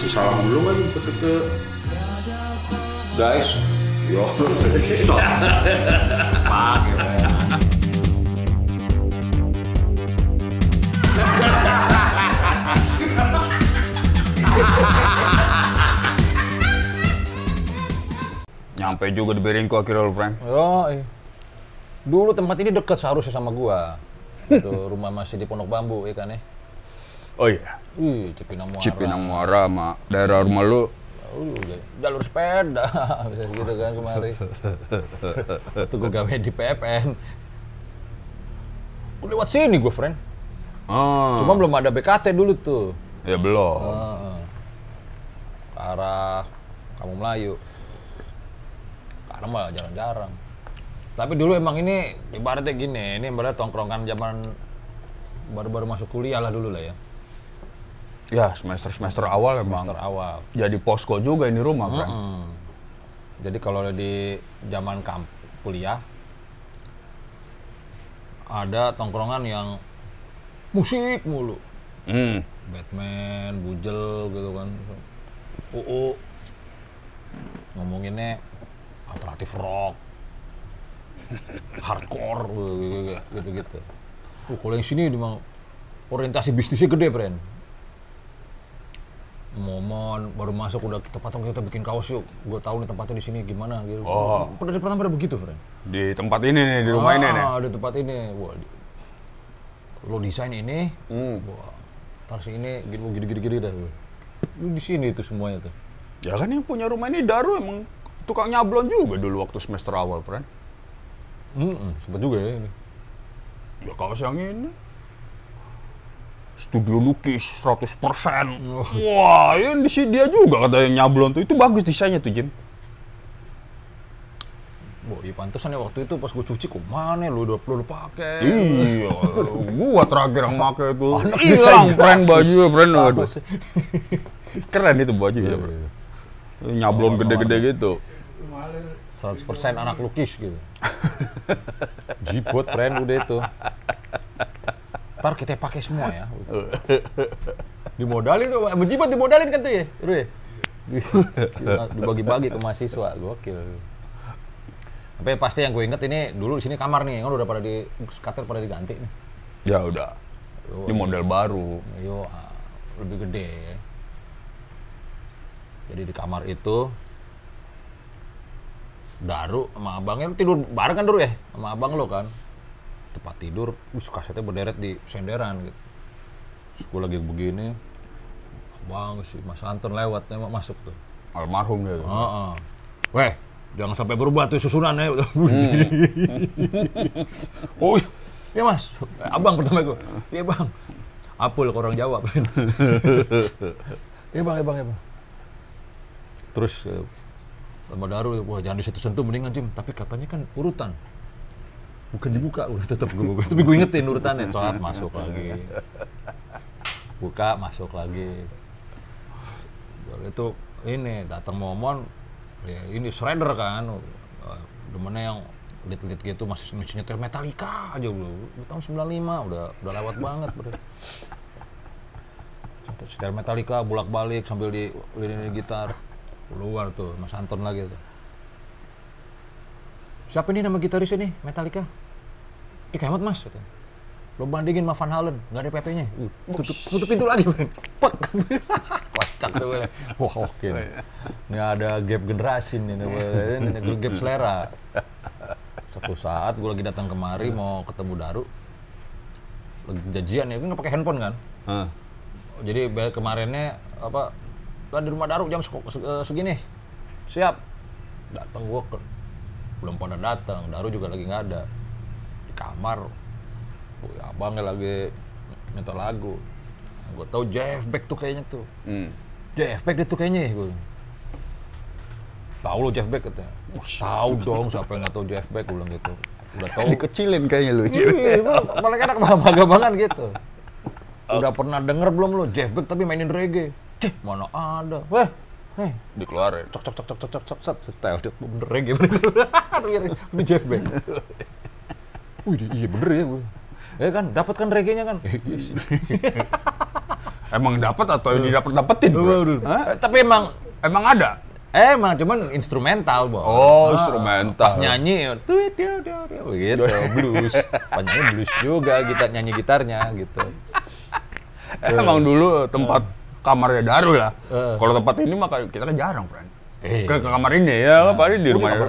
Masih salam dulu kan ke, ke guys. Yo. Pakai. Nyampe juga di Beringko akhirnya lu, Frank. Yo, dulu tempat ini dekat seharusnya sama gua. Itu rumah masih di Pondok Bambu, ya kan ya? Oh iya, Wih, Cipinang Muara. Cipinang Muara sama daerah rumah lu. Jalur sepeda, bisa gitu kan kemari. Itu gue gawe di PPN. Gua lewat sini gue, friend. Oh, Cuma belum ada BKT dulu tuh. ya belum. Heeh. Ke arah Kampung Melayu. Karena malah jarang-jarang. Tapi dulu emang ini ibaratnya gini, ini ibarat tongkrongan zaman baru-baru masuk kuliah lah dulu lah ya. Ya, semester-semester awal emang. Semester awal. Jadi posko juga ini rumah, Frank. Hmm. Jadi kalau di zaman kamp kuliah ada tongkrongan yang musik mulu. Hmm. Batman, Bujel gitu kan. UU. Ngomonginnya alternatif rock. Hardcore gitu-gitu. Uh, kalau yang sini memang orientasi bisnisnya gede, Bren. Momon baru masuk udah kita patung kita bikin kaos yuk. Gue tahu nih tempatnya di sini gimana gitu. Oh. Pada pertama pada begitu, Bren. Di tempat ini nih, di rumah ini nih. Ah, di tempat ini. Wah, di- lo desain ini, Hmm. wah, tar ini gitu gini gini gini dah. Lu di sini itu semuanya tuh. Ya kan yang punya rumah ini Daru emang tukang nyablon juga dulu waktu semester awal, Frank. Hmm, sempat juga ya ini. Ya kaos yang ini. Studio lukis 100%. Wah, ini di sini dia juga kata yang nyablon tuh. Itu bagus desainnya tuh, Jim. Wah, iya pantesan ya waktu itu pas gue cuci kok mana lu udah lu udah pakai. Iya, gua terakhir yang make itu. Hilang, brand baju, brand aduh. Keren itu baju ya, bro. Nyablon gede-gede gitu. 100% anak lukis gitu. Jipot brand udah itu. Ntar kita pakai semua ya. Dimodalin tuh, berjibat dimodalin kan tuh ya, Ru ya? Di- Dibagi-bagi ke mahasiswa, gokil. Tapi pasti yang gue inget ini dulu di sini kamar nih, kan udah pada di skater pada diganti nih. Ya udah. Ini model baru. Yo, lebih gede. ya. Jadi di kamar itu Daru sama abangnya tidur bareng kan dulu ya sama abang lo kan tempat tidur wih kasetnya berderet di senderan gitu Terus gue lagi begini abang si Mas Anton lewat emang masuk tuh Almarhum dia tuh. Heeh. Weh, jangan sampai berubah tuh susunan ya. oh, iya mas. Abang pertama gue. Iya bang. Apul orang Jawa. Iya bang, iya bang, iya bang. Terus eh, sama Daru, wah jangan di situ-sentuh mendingan Jim. Tapi katanya kan urutan. Bukan dibuka, udah tetap gue. Tapi gue ingetin urutannya. Coat masuk lagi. Buka, masuk lagi. Itu ini datang momon ya ini shredder kan demennya yang lit-lit gitu masih nyetir Metallica aja dulu tahun 95 udah udah lewat banget bro setel Metallica bolak-balik sambil di lini gitar keluar tuh Mas Anton lagi tuh siapa ini nama gitaris ini Metallica Ih hemat mas katanya. lo bandingin sama Van Halen nggak ada PP-nya uh, tutup, tutup pintu lagi bro. Pek. kocak tuh gue. wah oke. Nih. nggak ada gap generasi nih ini gap selera. Satu saat gue lagi datang kemari mau ketemu Daru. Lagi janjian ya, nggak pakai handphone kan? Hah. jadi kemarinnya apa kan di rumah Daru jam eh, segini. Siap. Datang gua ke belum pada datang. Daru juga lagi nggak ada kamar abangnya lagi minta lagu gue tau Jeff Beck tuh kayaknya tuh hmm. Jeff Beck itu kayaknya gue tahu lo Jeff Beck katanya tahu dong siapa yang nggak tahu Jeff Beck ulang gitu udah tau dikecilin kayaknya lo iya malah enak bangga banget gitu udah pernah denger belum lo Jeff Beck tapi mainin reggae Cih, mana ada weh Hey. dikeluarin cok cok cok cok cok cok cok set style bener reggae cok Jeff Beck Wih, iya bener ya gue. Ya kan, dapat kan reggae-nya kan? Iya sih. Emang dapat atau didapat dapetin? Eh, Tapi emang Emang ada? emang cuman instrumental, Bos. Oh, Ah, instrumental. Pas nyanyi, tuit, tiu, tiu, tiu, gitu, blues. Pas nyanyi blues juga, kita nyanyi gitarnya gitu. Emang dulu tempat kamarnya Daru lah. Eh. Kalau tempat ini mah kita kan jarang, friend. Eh. Ke, ke kamar ini ya, kan paling di rumah kamar.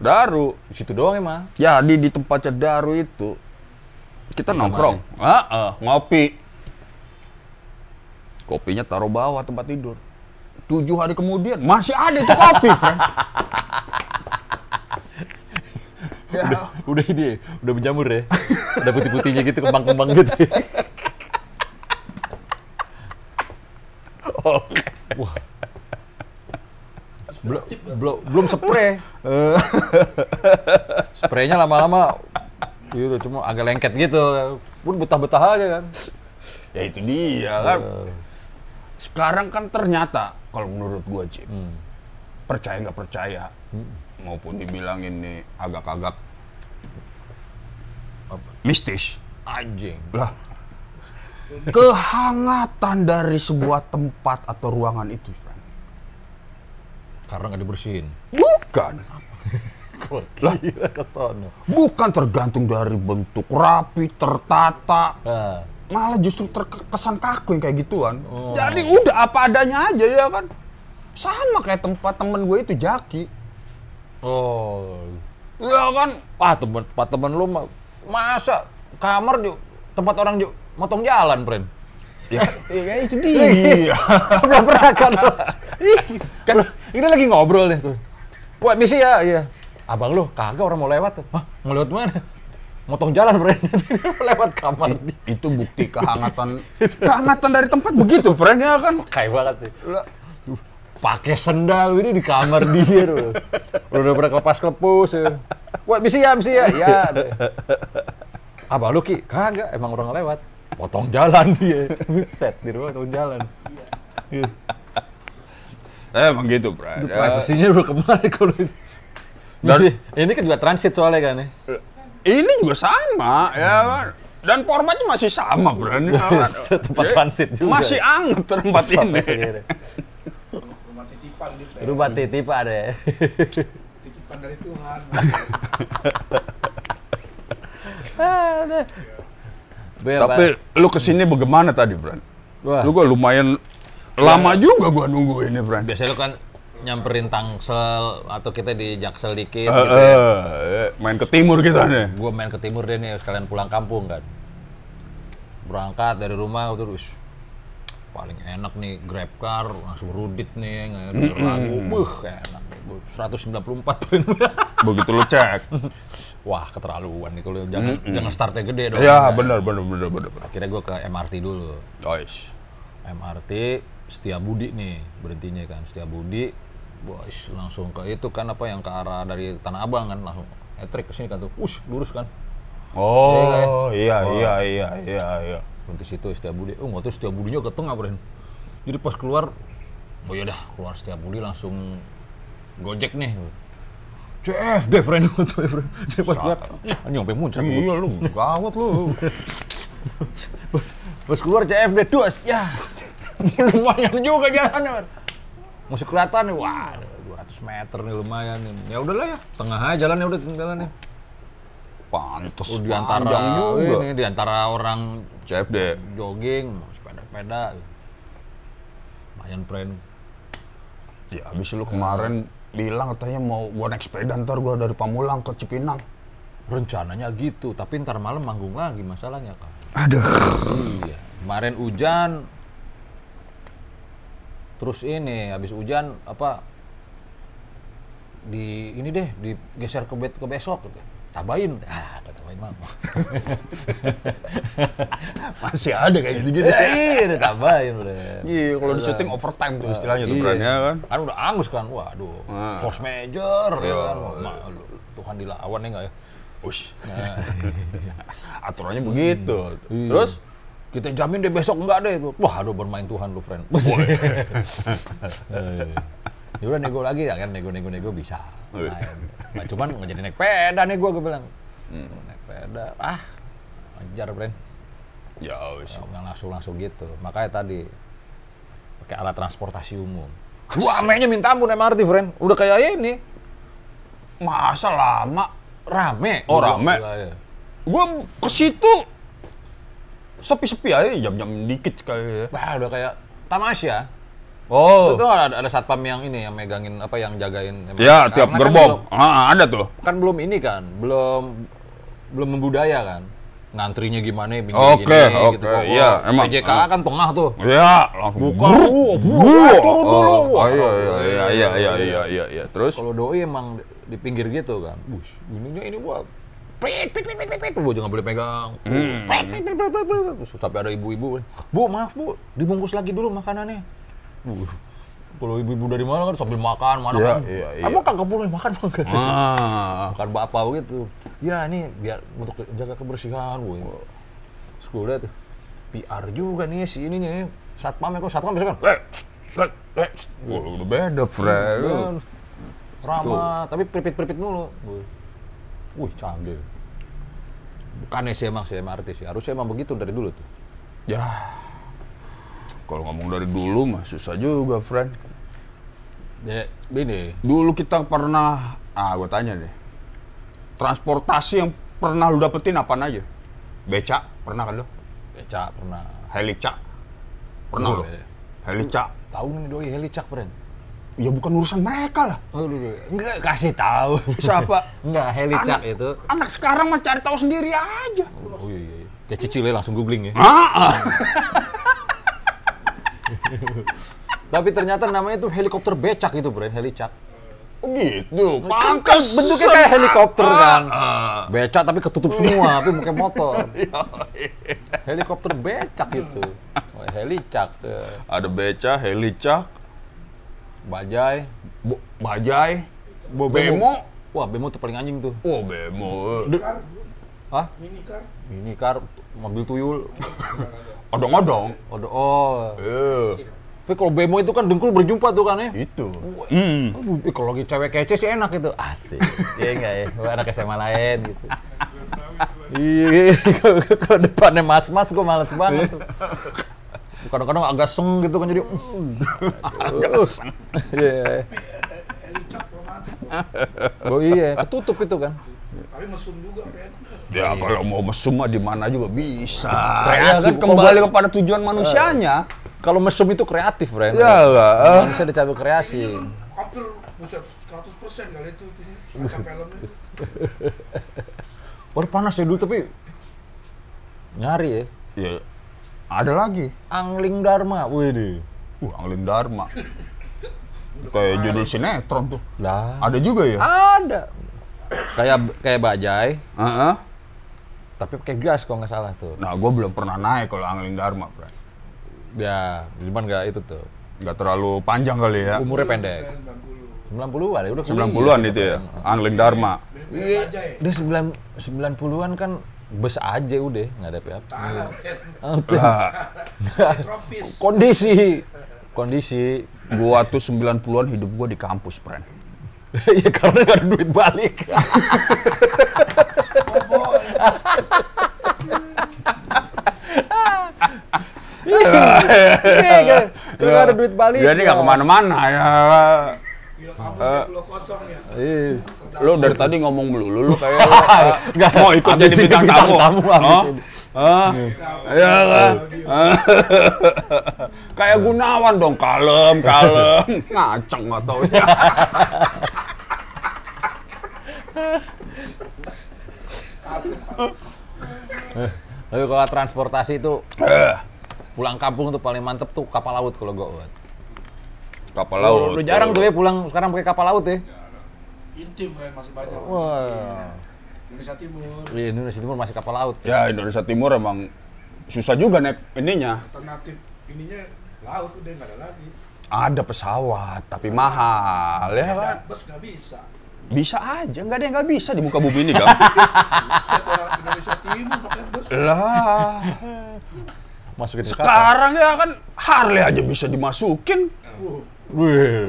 Daru. Di situ doang emang. Jadi di tempatnya Daru itu kita nongkrong, ah, ah, ngopi. Kopinya taruh bawah tempat tidur. Tujuh hari kemudian masih ada itu kopi, friend. ya, Udah ini, udah menjamur ya. Ada putih-putihnya gitu, kembang-kembang gitu. oke. Wah. Belum, belum, belum spray. Spraynya lama-lama, gitu, cuma agak lengket gitu. Pun betah-betah aja kan. Ya itu dia kan. Eh, Sekarang kan ternyata kalau menurut gua Jim, hmm. percaya nggak percaya, maupun dibilang ini agak-agak mistis. Anjing. Lah, kehangatan dari sebuah tempat atau ruangan itu. Karena nggak dibersihin. bukan, sono. bukan tergantung dari bentuk rapi, tertata, Nah, malah justru terkesan kaku yang kayak gituan. Oh. Jadi udah apa adanya aja ya kan. Sama kayak tempat temen gue itu Jaki. oh. Ya kan, Wah, tempat temen lu mah, masa kamar juga tempat orang juga motong jalan, friend. Ya, ya itu dia. Belum pernah kan kan ini lagi ngobrol nih tuh. Wah, misi ya, iya. Abang lu kagak orang mau lewat tuh. Hah, mau lewat mana? Motong jalan, friend. lewat kamar. itu bukti kehangatan kehangatan dari tempat begitu friend ya kan Kayak banget sih. Pakai sendal ini di kamar dia tuh. Udah pernah kelepas kelepus ya. Wah, misi ya, misi ya. Ya. tuh. Abang lu Ki, kagak, emang orang lewat. Potong jalan dia. Buset, di rumah potong jalan. Iya. eh, emang gitu ya. Privasinya udah ke mana kalau itu. Dan- Jadi, ini kan juga transit soalnya kan ya. ini juga sama ya kan dan formatnya masih sama ya kan Tempat Ya, transit juga. masih anget tempat ini segini. rumah titipan gitu ya. Rumah titipan deh. titipan dari Tuhan Be, tapi lu ke sini bagaimana tadi friend Wah. lu gua lumayan lama juga gua nunggu ini friend biasanya lu kan nyamperin Tangsel atau kita di Jaksel Eh, dikit gitu ya. eh, main ke timur kita nih Gue main ke timur deh nih sekalian pulang kampung kan. Berangkat dari rumah terus paling enak nih grab car langsung rudit nih denger lagu buh enak nih Bu. 194 poin begitu lu cek wah keterlaluan nih kalau jangan jangan startnya gede dong. Ya benar benar benar benar akhirnya gue ke MRT dulu. Guys. MRT Setiabudi nih berhentinya kan. Setiabudi bos langsung ke itu kan apa yang ke arah dari Tanah Abang kan langsung etrik ke sini kan tuh. Ush lurus kan. Oh, iya, iya, iya, iya, iya. berhenti situ Setiabudi oh nggak tahu Setiabudinya ke tengah Bren jadi pas keluar oh ya dah keluar Setiabudi langsung gojek nih CFD friend tuh friend jadi pas keluar anjing sampai muncul Iya lu, gawat lu. pas keluar CFD dos ya lumayan juga jalannya masih kelihatan nih wah 200 meter nih lumayan nih. Ya udahlah ya tengah aja jalannya udah jalannya. Pantes oh, di antara panjang juga. ini di antara orang CFD. jogging sepeda-sepeda. Lumayan friend. Ya habis lu kemarin bilang katanya mau gua naik sepeda ntar gua dari Pamulang ke Cipinang. rencananya gitu tapi ntar malam manggung lagi masalahnya kan Aduh. iya kemarin hujan terus ini habis hujan apa di ini deh digeser ke, ke besok gitu. Tabain ah kata tabain mah Masih ada kayak gitu-gitu. iya udah tabain udah Iya, kalau di syuting overtime tuh istilahnya tuh Iya. brandnya kan. kan udah angus kan waduh Ah. force major ya Iya. kan Tuhan dilawan ya nggak ya Ush. Aturannya begitu. Iya. Terus kita jamin deh besok enggak deh itu. Wah, aduh bermain Tuhan lu, friend. Ya udah nego lagi ya kan nego-nego nego bisa. Iya. Main. Nah, cuman nggak jadi naik peda nih gua gue bilang. Naik peda. Ah, ajar, friend. ya wis. Nggak langsung langsung gitu. Makanya tadi pakai alat transportasi umum. Wah, mainnya minta ampun MRT, friend. Udah kayak ini, Masa lama? rame. Oh, Gua rame. iya. Gue ke situ sepi-sepi aja, jam-jam dikit kayak. Wah, udah kayak tamasya. Oh, Itu ada, ada satpam yang ini yang megangin apa yang jagain. ya tiap Karena kan gerbong. belum- Ah, ada tuh. kan belum ini kan, belum belum membudaya kan. Ngantrinya gimana, Oke, gini, oke, gitu. Kok- iya, emang. PJK kan tengah tuh. Ya, langsung Buka, bu, bu, bruk. turun dulu. Oh, Wah, iya, iya, iya, iya, iya, iya, iya, iya. Terus? Kalau doi emang di pinggir gitu kan. Bush, ininya ini gua prit, prit, prit, prit, prit, juga nggak boleh pegang. Hmm. Prit, prit, prit, prit, prit, sampai ada ibu-ibu, bu maaf bu, dibungkus lagi dulu makanannya. Kalau ibu-ibu dari mana kan sambil makan, mana Iya, kan. iya, iya. Emang kagak boleh makan bang katanya. Ah, Makan bakpao gitu. Ya ini biar untuk jaga kebersihan. Terus gua liat tuh, PR juga nih si ini nih. Satpamnya kok satpam biasa kan, eh, eh, eh, wah, udah beda, Fred. Kan, ramah, tapi peripit-peripit mulu. Wih, Wih, canggih. Bukannya sih emang sih MRT sih, harusnya emang begitu dari dulu tuh. Ya, kalau ngomong dari dulu mah susah juga, friend. Ya, ini, Dulu kita pernah, ah gue tanya deh, transportasi yang pernah lu dapetin apaan aja? Beca, pernah kan lu? beca pernah. Helica, pernah lu? iya. Helica, Tahu nih doi helicak, friend. ya bukan urusan mereka lah. Oh, dulu, enggak kasih tahu. Siapa? Enggak, helicak itu. Anak sekarang mah cari tahu sendiri aja. Oh iya, iya. Kayak cicil ya, langsung googling ya. Ah, ah. Tapi ternyata namanya itu helikopter becak itu, friend, helicak. gitu. Kan, kan Pantes bentuknya kayak helikopter kan. Becak tapi ketutup semua, tapi pakai motor. Helikopter becak itu. Oh, helicak tuh. Ada beca, helica, Bajai. bo- bajai, Bo- bemo. Wah, bemo tuh paling anjing tuh. Oh, bemo. Hah? mini car, Ini kar mobil tuyul. Odong-odong. Oh, oh. Eh, Tapi kalau bemo itu kan dengkul berjumpa tuh kan ya. itu. Hmm. Eh, kalau lagi cewek kece sih enak itu. Asik. Iya enggak ya? Gua anak SMA lain gitu. Iya, kalau depannya mas-mas gue males banget tuh. Kadang-kadang agak seng gitu kan jadi. Agak seng. Iya. Oh iya, ketutup itu kan. Tapi mesum juga, Ben. Ya kalau mau mesum mah di mana juga bisa. Kreatif. Ya kan kembali kepada tujuan manusianya. Kalau mesum itu kreatif, Ren. Ya lah. eh. Manusia dicabut kreasi. Hampir, buset, 100% kali itu, filmnya. Baru panas ya dulu tapi nyari ya. Ya, ada lagi. Angling Dharma, wih deh. Uh, Anglin Dharma. Kayak judul sinetron tuh. Lah, Ada juga ya? ada. Kayak kayak bajai, Heeh. Tapi pakai gas kalau nggak salah tuh. Nah, gue belum pernah naik kalau Anglin Dharma, bro. Ya, cuman nggak itu tuh. Nggak terlalu panjang kali ya. Umurnya pendek. Ben 90. 90-an ya udah kuliah. 90-an itu ya, Anglin Dharma. Ben aja ya. Udah 9 90-an kan bus aja udah, nggak ada apa-apa. Tropis. Kondisi, kondisi. gua tuh 90-an hidup gua di kampus, friend. Iya karena nggak ada duit balik. Bobo, ya. Iya, nggak ada duit balik. Jadi nggak ke mana-mana ya. Kosong ya. Iya. Lu dari tadi ngomong melulu, lu kayak Nggak, mau ikut jadi bintang bintang tamu. tamu, abis Hah? Iya kan? Kayak Gunawan dong, kalem, kalem. Ngaceng nggak tau ya. Tapi kalau transportasi itu pulang kampung tuh paling mantep tuh kapal laut kalau gue. Kapal laut. Udah jarang tuh ya pulang sekarang pakai kapal laut ya. Intim, Ben, masih banyak. Wah. Indonesia Timur, Di Indonesia Timur masih kapal laut. Ya Indonesia Timur emang susah juga naik ininya. alternatif ininya laut udah nggak ada lagi. Ada pesawat, tapi mahal ya kan. Bus nggak bisa. Bisa aja, nggak ada yang nggak bisa di muka bumi ini, Gam. Lah, Masukin sekarang ya kan Harley aja bisa dimasukin. Uh, Wih.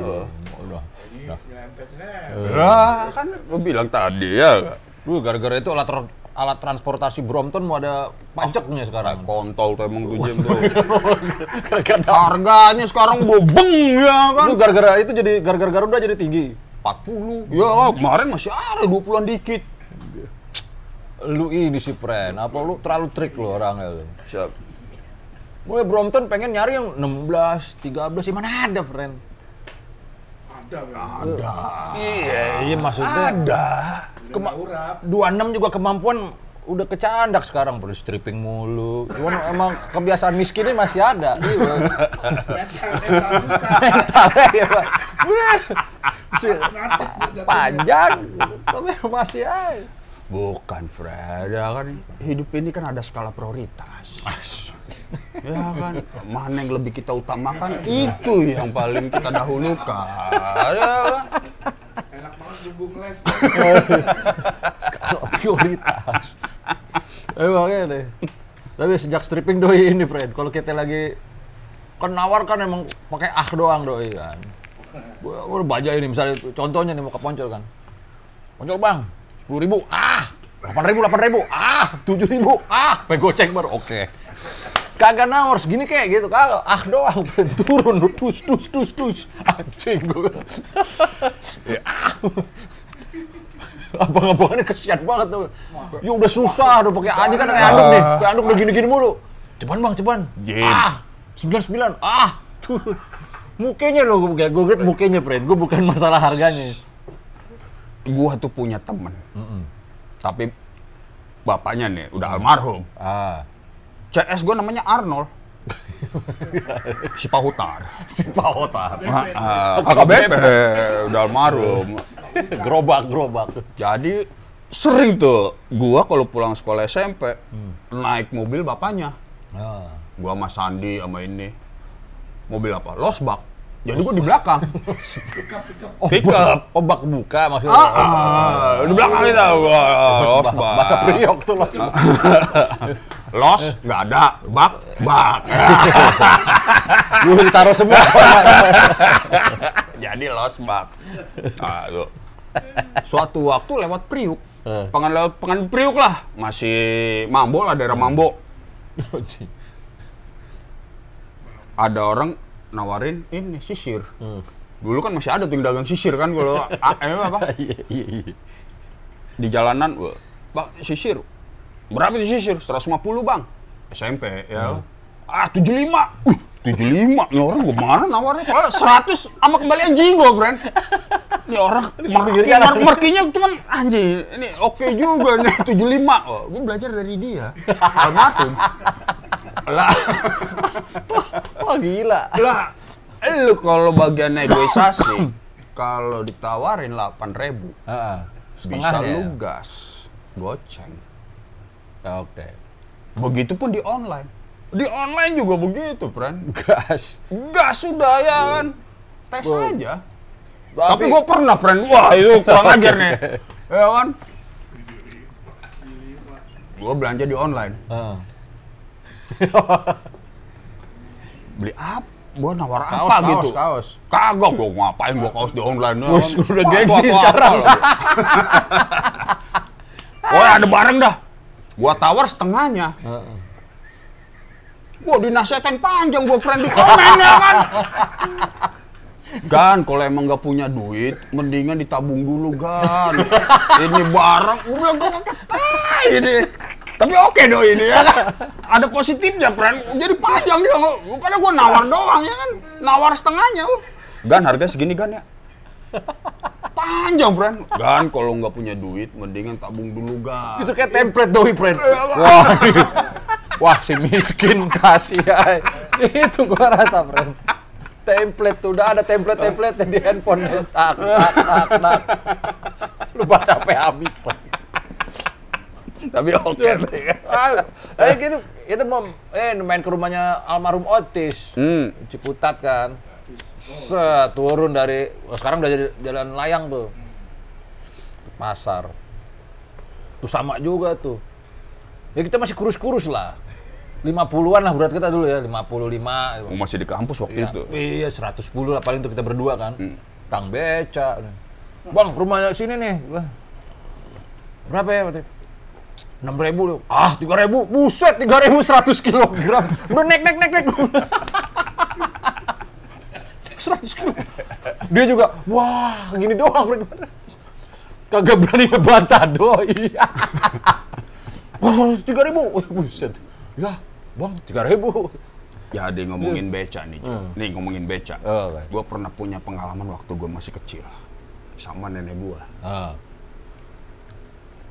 Udah. ini nyelempet nih. Lah, kan gue bilang tadi ya. Duh, gara-gara itu alat, alat transportasi Brompton mau ada pajaknya sekarang. Kontol tuh emang tuh Jim tuh. Gara-gara Harganya sekarang bobeng ya kan. itu gara-gara itu jadi gara-gara Garuda jadi tinggi. 40. Ya, kemarin masih ada 20-an dikit. Lu ini sih, Pren. Apa lu terlalu trik lu orangnya lu. Siap. Mulai Brompton pengen nyari yang 16, 13, ya mana ada, Pren. Ada. Ada. Iya, iya maksudnya. Ada. Kema- Urap. 26 juga kemampuan udah kecandak sekarang perlu stripping mulu. Cuman emang kebiasaan miskinnya masih ada. Iya. Bang. Mental, mental susah. Mentalnya ya, Bang. Panjang tapi masih aja. Bukan, Fred. Ya kan hidup ini kan ada skala prioritas. Ya kan, mana yang lebih kita utamakan itu yang paling kita dahulukan. Ya kan? Enak banget bumbu ngeles. Kalau prioritas. Emangnya deh. Tapi sejak stripping doi ini, Fred, kalau kita lagi kan nawar kan emang pakai ah doang doi kan. Gua baja ini misalnya contohnya nih mau ke Poncol kan. Poncol bang, sepuluh ribu, ah, delapan ribu, delapan ribu, ah, tujuh ribu, ah, pengen goceng baru, oke. Kagak nawar segini kayak gitu, kagak, ah doang, turun, tus, tus, tus, tus, anjing gua. Ah. Abang-abangannya kesian banget tuh. Ya udah susah tuh pakai ani kan kayak anduk nih. Kayak anduk udah gini-gini mulu. Ceban bang, ceban. Jin. Ah, 99. Ah, tuh. Mukanya loh, gue gue liat mukanya, friend. Gue bukan masalah harganya. Gua tuh punya temen. Tapi bapaknya nih udah almarhum. Ah, CS gua namanya Arnold. si Pahutar. si Pahotar. Ah, AKBP udah almarhum. gerobak, gerobak. Jadi sering tuh gua kalau pulang sekolah SMP naik mobil bapaknya. Ah. Gua sama Sandi sama ini. Mobil apa? Losbak. Jadi gua di belakang. Pickup. Oh, Pick bak- up. Oh, bak buka maksudnya. Ah, ah, di belakang kita gua losbak. Bahasa priok tuh los. Los nggak ada, bak bak. Gue ditaruh semua. Jadi losbak. Nah, tuh. Suatu waktu lewat Priuk. Eh. Pengen lewat pengen Priuk lah. Masih Mambo lah daerah Mambo. ada orang nawarin ini sisir. Dulu kan masih ada tuh yang dagang sisir kan kalau a- eh, apa Iya, iya, iya. di jalanan, Bang, sisir. Berapa itu sisir? 150, Bang. SMP ya. Ah, 75. Uh, 75. Ini orang gimana nawarnya? Padahal 100 sama kembalian jigo, Bren. Ini orang marki, mar- markinya cuman anjing. Ini oke juga nih 75. Oh, gue belajar dari dia. Almarhum. Lah, Wah, gila. lah lu kalau bagian negosiasi kalau ditawarin 8.000 Ah, bisa setengahnya. lu gas goceng Ya, Oke. begitupun di online di online juga begitu friend Gas. gas sudah ya kan tes Wow. aja tapi gue pernah friend wah itu kurang ajar nih ya kan gue belanja di online Ah. beli apa gue nawar Kaos, apa kaos, gitu kaos. kagak gue ngapain gue kaos di online ya Wih, kan? udah gengsi sekarang. oh ada bareng dah gua tawar setengahnya Wah dinasihatin panjang gua friend di komen ya kan Gan, kalau emang nggak punya duit, mendingan ditabung dulu, Gan. ini barang, gue bilang gue ini. Tapi oke do ini ya kan. Ada positifnya, friend. Jadi panjang dia. Gue Padahal gue nawar doang ya kan. Nawar setengahnya. uh. Gan, harga segini, Gan ya. Panjang, friend. Gan, kalau nggak punya duit, mendingan tabung dulu, Gan. Itu kayak template doi, friend. Wah, wah si miskin kasih ay. Itu gua rasa, friend. Template tuh, udah ada template-template di handphone. Tak, tak, tak, tak. Lu baca sampai habis. Tapi oke tuh ya. Ah, eh gitu, itu mau eh main ke rumahnya almarhum Otis. Hmm. Ciputat kan. Set, turun dari sekarang udah jadi jalan layang tuh. Pasar. Tuh sama juga tuh. Ya kita masih kurus-kurus lah. 50-an lah berat kita dulu ya, 55. Oh, masih di kampus waktu Iya, itu. iya 110 lah paling tuh kita berdua kan. Kang Beca. Bang, rumahnya sini nih. Wah. Berapa ya? itu? Enam ribu ah tiga ribu. Buset tiga ribu seratus kilogram. Udah naik naik naik naik. seratus kilo. Dia juga wah gini doang kagak berani ngebantah doi. Tiga ribu. Buset. Ya bang tiga ribu. Ya ada yang ngomongin beca nih, Cu. Nih ngomongin beca. Oh, oke. Gue pernah punya pengalaman waktu gue masih kecil. Sama nenek gue. ah.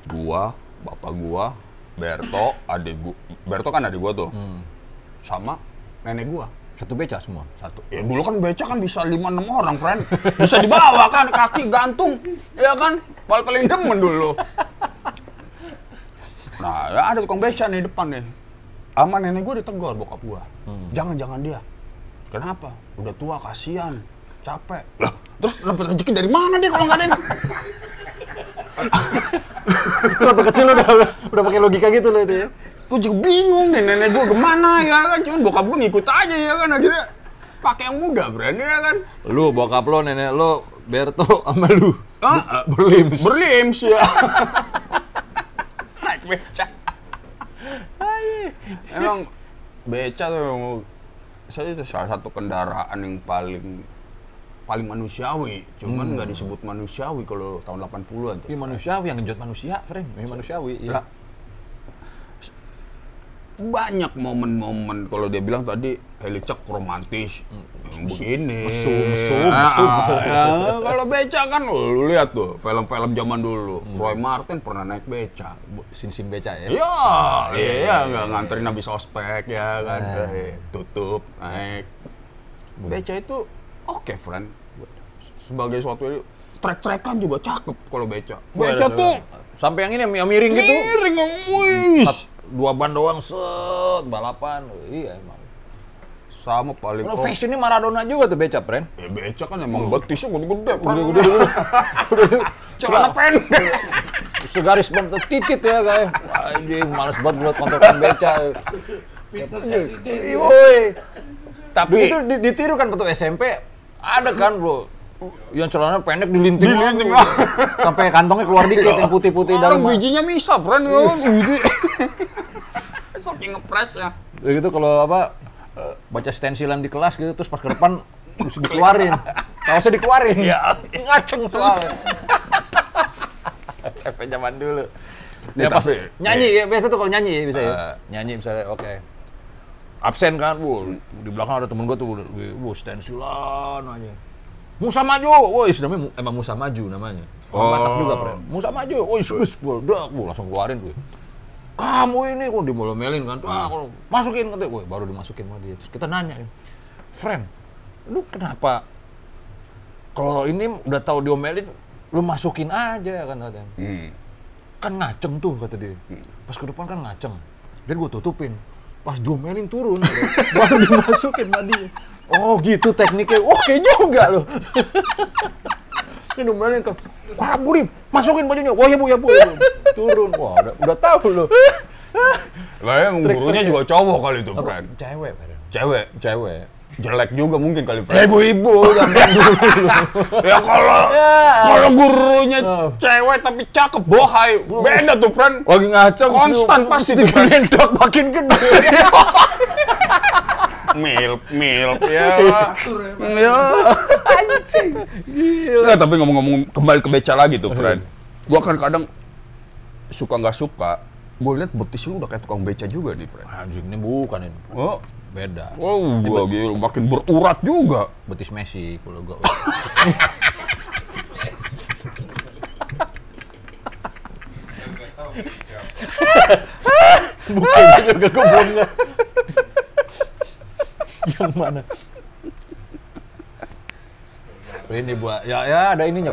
Gua, bapak gua, Berto, adik gua. Berto kan adik gua tuh. Sama nenek gua. satu beca semua Satu. Ya dulu kan beca kan bisa 5 6 orang, friend. Bisa dibawa kan kaki gantung. Ya kan? Paling paling demen dulu. Nah, ya ada tukang beca nih depan nih. Sama nenek gue ditegur bokap gua. Jangan-jangan dia. Kenapa? Udah tua kasihan. Capek. Lah, terus dapat rezeki dari mana dia kalau nggak ada yang waktu kecil udah udah, udah pakai logika gitu loh itu ya? Gue juga bingung deh nenek gue ke mana ya kan? Cuman bokap gue ngikut aja ya kan? Akhirnya pakai yang muda berani ya kan? Lu bokap lo nenek lo Berto sama lu. Ah, ah, berlims. Berlims ya. Naik beca. Emang beca tuh saya itu salah satu kendaraan yang paling paling manusiawi cuman nggak disebut manusiawi kalau tahun 80-an tuh Ini manusiawi yang ngejot manusia, friend. Ini manusiawi. Lah, Ya. banyak momen-momen kalau dia bilang tadi helicak romantis yang begini mesum, Ah, mesum. ah, ya, kalau beca kan lu lihat tuh film-film zaman dulu Hmm. Roy Martin pernah naik beca Sin-sin beca ya. iya iya iya nggak nganterin habis ospek ya kan Eh, tutup naik beca itu oke friend sebagai suatu trek-trekan juga cakep kalau beca beca tuh Sampai yang ini yang miring gitu. miring wih Sat- Dua ban doang set balapan. Iya emang. sama paling Kalau oh, fashionnya Maradona juga tuh beca, friend. Ya beca kan emang betisnya gede-gede. Gede-gede. Celana pendek. Segaris bentuk titit ya kayak. Anjing, males banget buat kontrakan beca. Fitness everyday. Woi. Tapi di- ditiru kan waktu SMP, ada kan bro, yang celana pendek dilinting, Dilinting. sampai kantongnya keluar dikit yang putih-putih orang dalam. bijinya misa, Pran. Ya kan? Ini. Saking ngepres ya. Udah gitu kalau apa baca stensilan di kelas gitu terus pas ke depan mesti dikeluarin. Kaosnya dikeluarin. Iya. Ngaceng soalnya. SMP zaman dulu. Ya, Ya, pas tapi- nyanyi ya biasa tuh kalau nyanyi bisa ya. Eh. nyanyi misalnya oke. Absen kan, bu, di belakang ada temen gue tuh, bu, stensilan aja. Musa maju, woi, namanya emang Musa maju namanya. Orang Batak juga, Oh. friend. Musa maju, woi, sus, udah, bu, langsung keluarin tuh. Kamu ini kok dimelo-melin kan, tuh, ah, kalau masukin katanya, woi, baru dimasukin sama dia. Terus kita nanya, friend, lu kenapa kalau ini udah tahu diomelin, lu masukin aja kan katanya Hmm. kan ngaceng tuh kata dia. Pas ke depan kan ngaceng. Dan gue tutupin. Pas diomelin turun, baru dimasukin dia. Oh gitu tekniknya. Oke juga loh. Ini diomelin kan. Kamu Rim, masukin bajunya. Wah ya bu, ya bu. Turun. Wah udah, udah tahu loh. Lah emang gurunya juga cowok kali itu, Pran. Cewek. Cewek. Cewek. Jelek juga mungkin kali, Ya Pran. ibu-ibu. zaman dulu. Ya kalau Ya. kalau gurunya Oh. cewek tapi cakep, bohai. Beda tuh, Pran. Lagi ngaceng. Konstan pasti tuh. Digendok makin gede. Milp, milp, ya. Ya, Pak. Ya. Anjing. Gila. Nggak, tapi ngomong-ngomong kembali ke beca lagi tuh, Fred. Gua kan kadang suka nggak suka, gue lihat betis lu udah kayak tukang beca juga nih, Fred. Anjing ini bukan ini. Oh, Beda. oh gua gila, makin berurat juga. betis Messi kalau gua. Bukan juga belum nge- Yang mana? Ini buat ya ya ada ininya.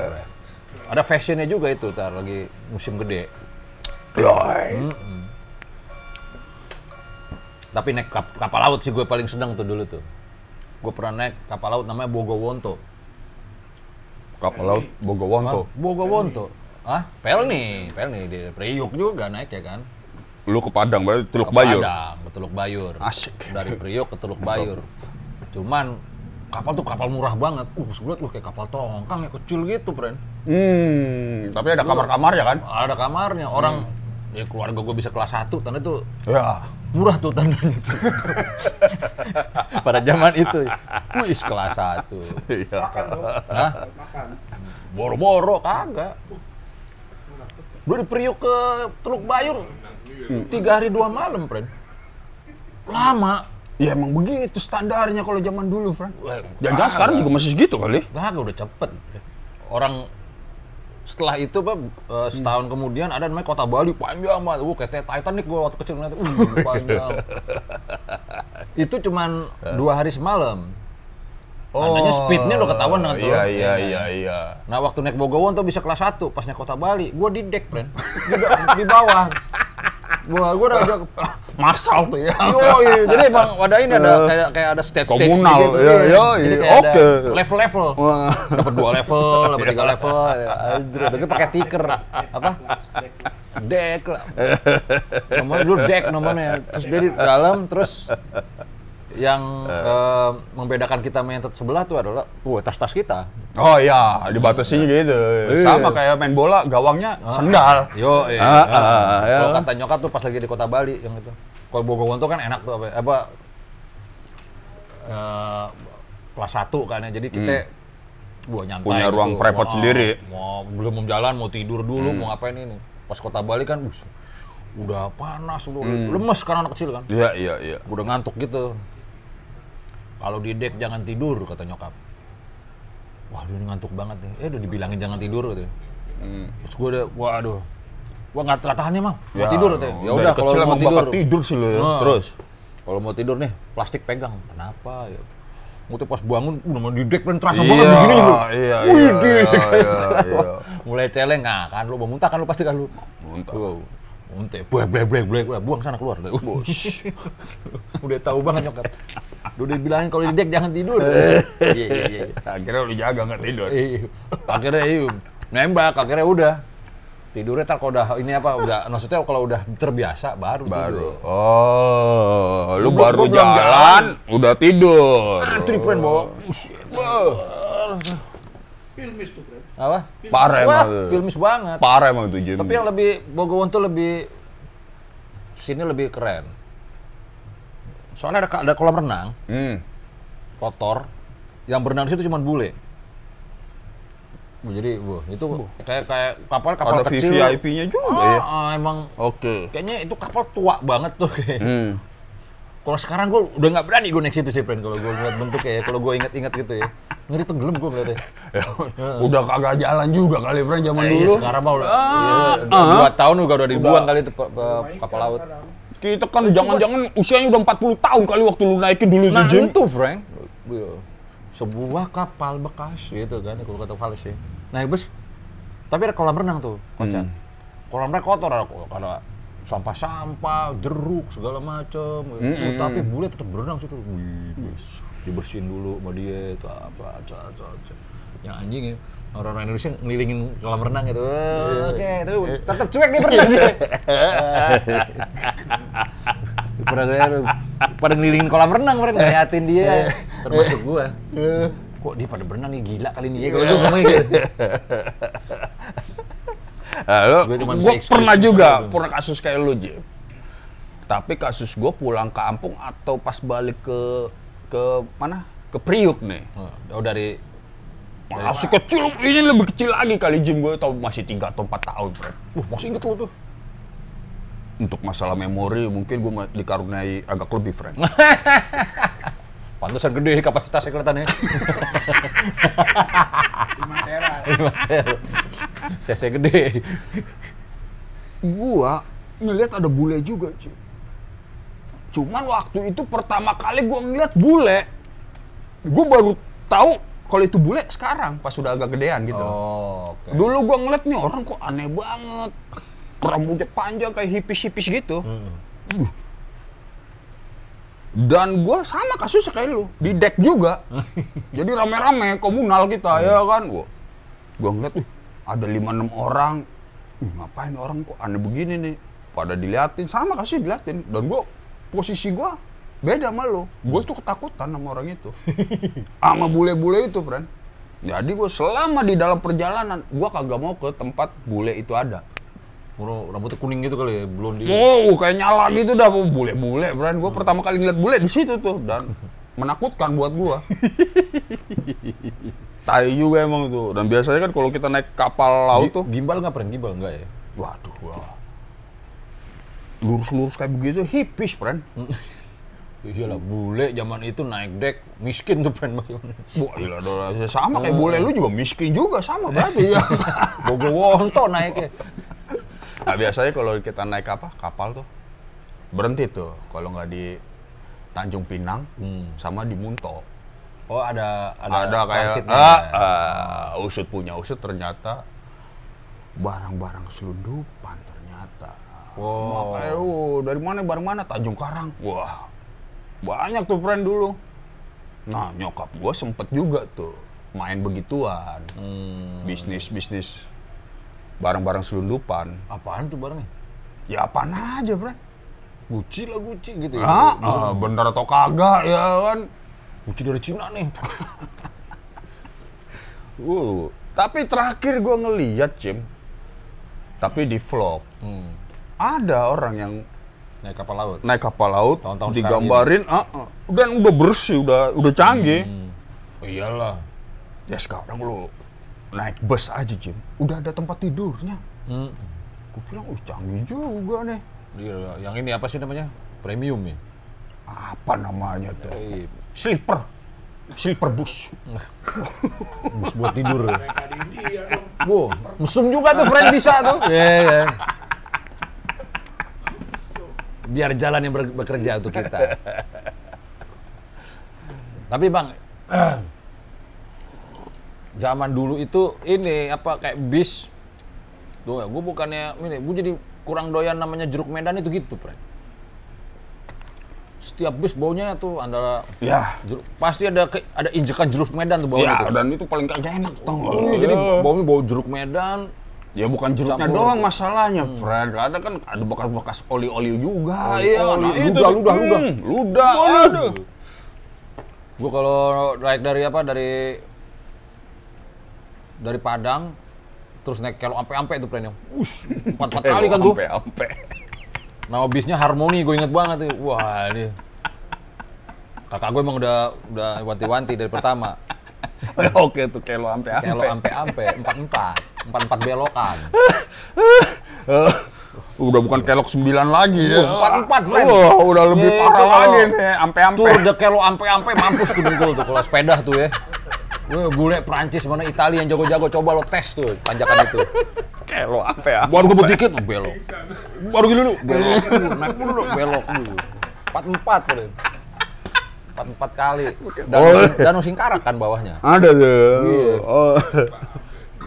Ada fashionnya juga itu tar lagi musim gede. Yoi. Tapi naik kap- kapal laut sih gue paling seneng tuh dulu tuh. Gue pernah naik kapal laut namanya Bogowonto. Kapal laut Bogowonto. Bogowonto. Ah, Pelni, Pelni di Priuk juga naik ya kan? Lu ke Padang berarti Teluk Ke Bayur. Padang, ke Teluk Bayur. Asik. Dari Priok ke Teluk Bayur. Cuman kapal tuh kapal murah banget. Uh, sebelah lu kayak kapal tongkang ya kecil gitu, friend. Hmm, tapi ada kamar-kamar ya kan? Ada kamarnya. Orang ya keluarga gue bisa kelas 1, tanda itu Ya. Murah tuh tandanya itu. Pada zaman itu. Wih, kelas 1. Iya. Makan dong. Hah? Makan. Boro-boro kagak. Gue di Priok ke Teluk Bayur. Tiga hari dua malam, friend. Lama. Ya emang begitu standarnya kalau zaman dulu, Fran. Wah, Jangan sekarang juga masih segitu kali. Kagak udah cepet. Orang setelah itu Pak, eh, setahun kemudian ada namanya Kota Bali panjang banget. Uh, kayak Titanic gue waktu kecil ngeliat. Uh, panjang. itu cuman dua hari semalam. Tandanya speednya udah ketahuan dengan tuh. Iya, iya, iya, iya. Nah waktu naik Bogowon tuh bisa kelas 1, pas naik Kota Bali, gue di deck, friend. Di, di bawah. Gua gua udah Masal tuh ya. Yoi, jadi emang wadah ini ada kayak kayak ada stage stage Komunal, gitu. iya, iya, Jadi iya, oke. level-level. Dapat dua level, dapat tiga level, ya, anjir, udah pakai tiker. Apa? Deck lah. Namanya dulu deck namanya. Terus dari dalam terus yang eh, membedakan kita sama yang sebelah tuh adalah tuh tas-tas kita. Oh iya, dibatasinya gitu. Iya. Sama kayak main bola, gawangnya sendal. Yo, iya. Ah, ah, ya. Kalau kata nyokap tuh pas lagi di kota Bali yang itu. Kalau Bogowon tuh kan enak tuh apa, apa eh, kelas 1 kan ya. Jadi kita gua nyantai. Hmm. Punya gitu. ruang private Mau- sendiri. Mau belum mau jalan, mau tidur dulu, Hmm. mau ngapain ini. Pas kota Bali kan bus, udah panas, udah Hmm. lemes kan anak kecil kan. Iya, iya, iya. Udah ngantuk gitu. Kalau di dek jangan tidur kata nyokap. Waduh ini ngantuk banget nih. Eh udah dibilangin jangan tidur gitu. Hmm. Terus gue udah, waduh. Gua nggak nggak tahan ya mau Ya, tidur katanya. Ya udah kalau mau tidur. tidur sih lo ya. Nah, Terus. Kalau mau tidur nih, plastik pegang. Kenapa ya? Mau pas bangun, udah mau di dek dan terasa Iya, banget begini gitu. iya, Wih, iya, di- iya, iya. Mulai celeng, nah kan lu mau muntah kan lu pasti kan lu. Muntah. Wow. Muntah, blek blek blek blek, Wah, buang sana keluar. Udah tahu banget nyokap. Udah dibilangin kalau di dek jangan tidur. Iya iya iya. Akhirnya lu jaga nggak tidur. Iya. Akhirnya iya, nembak, akhirnya udah. Tidurnya tak kalau udah ini apa udah maksudnya kalau udah terbiasa baru, Baru. tidur. Oh, lu baru belum jalan, udah tidur. Antri friend bawa. Filmis tuh. Apa? Parah Wah, emang. filmis banget. Parah emang tuh Jim. Tapi yang lebih Bogowon tuh lebih sini lebih keren. Soalnya ada, ada kolam renang Hmm. kotor, yang berenang di situ cuma bule. Jadi, wah, itu kayak kayak kapal kapal Ada kecil. VVIP-nya juga Ah, ya. ah, emang Oke. kayaknya itu kapal tua banget tuh. kayak. Hmm. Kalau sekarang gue udah nggak berani gue naik situ sih, friend. Kalau gue ngeliat bentuknya ya, kalau gue inget-inget gitu ya. Ngeri tenggelam gue ngeliatnya. udah kagak jalan juga kali Bran zaman Eh, dulu. iya, sekarang mah udah iya, dua tahun juga udah dibuang kali itu ke, ke kapal laut. Kita kan jangan-jangan usianya udah 40 tahun kali waktu lu naikin dulu Nah Jim. itu Frank, Iya. sebuah kapal bekas gitu kan kalau kata Fales ya. Nah bus, tapi ada kolam renang tuh, kocan. Kolam renang kotor ada, ada sampah-sampah, jeruk segala macem. gitu. Tapi bule tetap berenang situ. Wih, dibersihin dulu sama dia itu apa, aja, aja, aja. Yang anjing ya. Orang-orang Indonesia ngelilingin kolam renang gitu. Eh, Oke, tapi tetap cuek dia berenang dia. pada pada ngelilingin kolam renang mereka ngeliatin dia termasuk gua kok dia pada berenang nih gila kali ini ya kalau gua ngomongnya gitu Nah, lu, Gua cuman gua bisa excuse pernah juga, gitu. pernah kasus kayak lu Jim. Tapi kasus gua pulang kampung atau pas balik ke ke mana? Ke Priuk nih. oh dari Masih kecil, ini lebih kecil lagi kali Jim gue tau masih 3 atau 4 tahun, Fred. uh masih inget lu tuh Untuk masalah memori mungkin gue dikaruniai agak lebih, Fred. pantesan gede kapasitasnya kelihatannya Lima tera. Cc gede gua ngeliat ada bule juga, Jim. Cuman waktu itu pertama kali gua ngeliat bule, gua baru tahu kalau itu bule sekarang pas sudah agak gedean gitu. oh oke Dulu gua ngeliat nih orang kok aneh banget. Rambutnya panjang kayak hipis-hipis gitu. Uh. Dan gua sama kasusnya kayak lu, di deck juga. Jadi rame-rame komunal kita ya kan. Gua, gua ngeliat nih ada 5-6 orang. Ih, ngapain orang kok aneh begini nih. Pada diliatin, sama kasih diliatin. Dan gua posisi gua beda sama lu. Gua tuh ketakutan sama orang itu. sama bule-bule itu, friend. Jadi gue selama di dalam perjalanan, gue kagak mau ke tempat bule itu ada. Murung, rambutnya kuning gitu kali ya, blondie. Oh, kayak nyala gitu dah, bule-bule, Bran. Gua pertama kali ngeliat bule di situ tuh dan menakutkan buat gua. Tai juga emang tuh. Dan biasanya kan kalau kita naik kapal laut tuh, Gimbal nggak pernah gimbal nggak ya? waduh, wah. Lurus-lurus kayak begitu, hipis, Bran. Iya lah, bule zaman itu naik dek miskin tuh friend. Wah, doh. sama kayak bule lu juga miskin juga sama berarti ya. Bogor Wonto naiknya. Nah, biasanya kalau kita naik apa? Kapal tuh berhenti tuh kalau nggak di Tanjung Pinang Hmm. sama di Munto. Oh ada ada, Ada, kayak ah, ah, usut punya usut ternyata barang-barang selundupan ternyata. Wow. Makanya, oh, dari mana barang mana? Tanjung Karang. Wah, banyak tuh friend dulu. Nah, nyokap gua sempet juga tuh main begituan. Hmm. Bisnis bisnis barang-barang selundupan. Apaan tuh barangnya? Ya apaan aja, friend. Gucci lah Gucci gitu ya. Ah, ah, bener atau kagak ya kan? Gucci dari Cina nih. Uh, tapi terakhir gua ngeliat, Cim. Tapi di vlog Hmm. ada orang yang Naik kapal laut. naik kapal laut Tahun-tahun digambarin ah, ah, dan udah bersih, udah udah canggih. Hmm. Oh iyalah. Ya sekarang lu naik bus aja, Jim. Udah ada tempat tidurnya. Hmm. Gue bilang, uh canggih juga nih. Iya, yang ini apa sih namanya? Premium ya. Apa namanya tuh? Sleeper. Sleeper bus. bus buat tidur. Wow, mesum juga tuh friend bisa tuh. Iya, iya. Biar jalan yang bekerja untuk kita. Tapi bang, zaman dulu itu ini apa kayak bis. Tuh, gue bukannya ini, gue jadi kurang doyan namanya jeruk Medan itu gitu, friend. Setiap bis baunya tuh antara Ya. jeruk, pasti ada ke- ada injekan jeruk Medan tuh baunya. Ya, tuh. dan itu paling kagak enak tau nggak? Iya, jadi baunya bau jeruk Medan, Ya bukan jeruknya Campur. doang masalahnya, friend. Kadang kan ada bekas-bekas oli-oli juga. Oli- Iya, oli, nah itu ludah, tuh. ludah, ludah. Hmm, Ludah, aduh. Gue kalau naik dari apa dari dari Padang terus naik kelo ampe-ampe itu plannya. Ush, empat empat kali kan tuh. Ampe-ampe. Nama bisnya Harmoni, gue inget banget tuh. Wah ini kakak gue emang udah udah wanti-wanti dari pertama. Oke tuh kelo ampe-ampe. Kelo ampe-ampe empat empat empat empat belokan. Eh, udah bukan kelok 9 lagi ya. empat-empat, friend. Wah, udah lebih Gitu parah lagi nih, ampe-ampe. Tur de kelo ampe-ampe mampus tuh dengkul tuh kalau sepeda tuh ya. Gue bule Prancis mana Italia yang jago-jago coba lo tes tuh tanjakan itu. Kelo ampe-ampe. Baru gue dikit belok. Baru gini dulu belok dulu, naik dulu belok dulu. Empat empat tuh. Empat empat kali. Dan Oh. dan singkarak kan bawahnya. Ada tuh. Iya. Oh.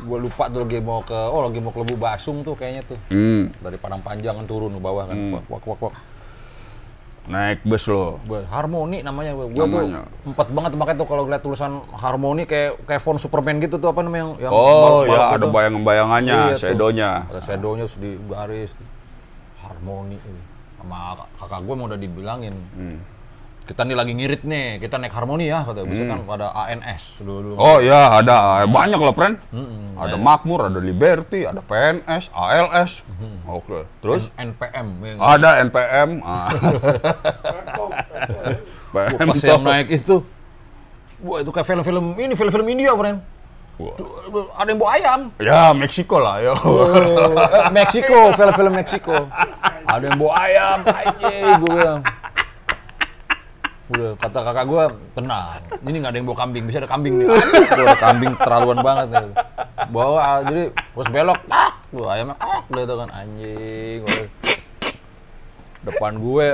Gue lupa tuh lagi mau ke oh lagi mau ke Lebu Basung tuh kayaknya tuh. Hmm, Dari Padang Panjang kan turun ke bawah kan. Wak wak wak. wak. Naik bus lo. Harmoni namanya gue. Gue empat banget makanya tuh kalau lihat tulisan harmoni kayak kayak font Superman gitu tuh apa namanya yang, yang Oh, ya gitu. ada bayang-bayangannya, Iya tuh. shadownya. Ada shadownya terus di garis harmoni eh. sama kak- kakak gue mau udah dibilangin Hmm. Kita nih lagi ngirit nih kita naik harmoni ya kata bisa kan ada ANS dulu dulu Oh ya, ada banyak loh, friend. Ada Makmur, ada Liberty, ada PNS, ALS. Oke. Terus NPM ya. ada NPM, ah, PM pas yang naik itu wah itu kayak film-film ini film-film India friend Wah. Tuh, ada yang bawa ayam Ya, Meksiko lah, yo. Eh, Meksiko, film-film Meksiko. Ada yang bawa ayam, anjing, gue bilang. Udah, kata kakak gue, tenang. Ini nggak ada yang bawa kambing, bisa ada kambing nih. Gua ada kambing terlaluan banget nih. Bawa, ah, jadi pas belok, ah, tuh ayamnya, ah, udah itu kan anjing. Gua, depan gue,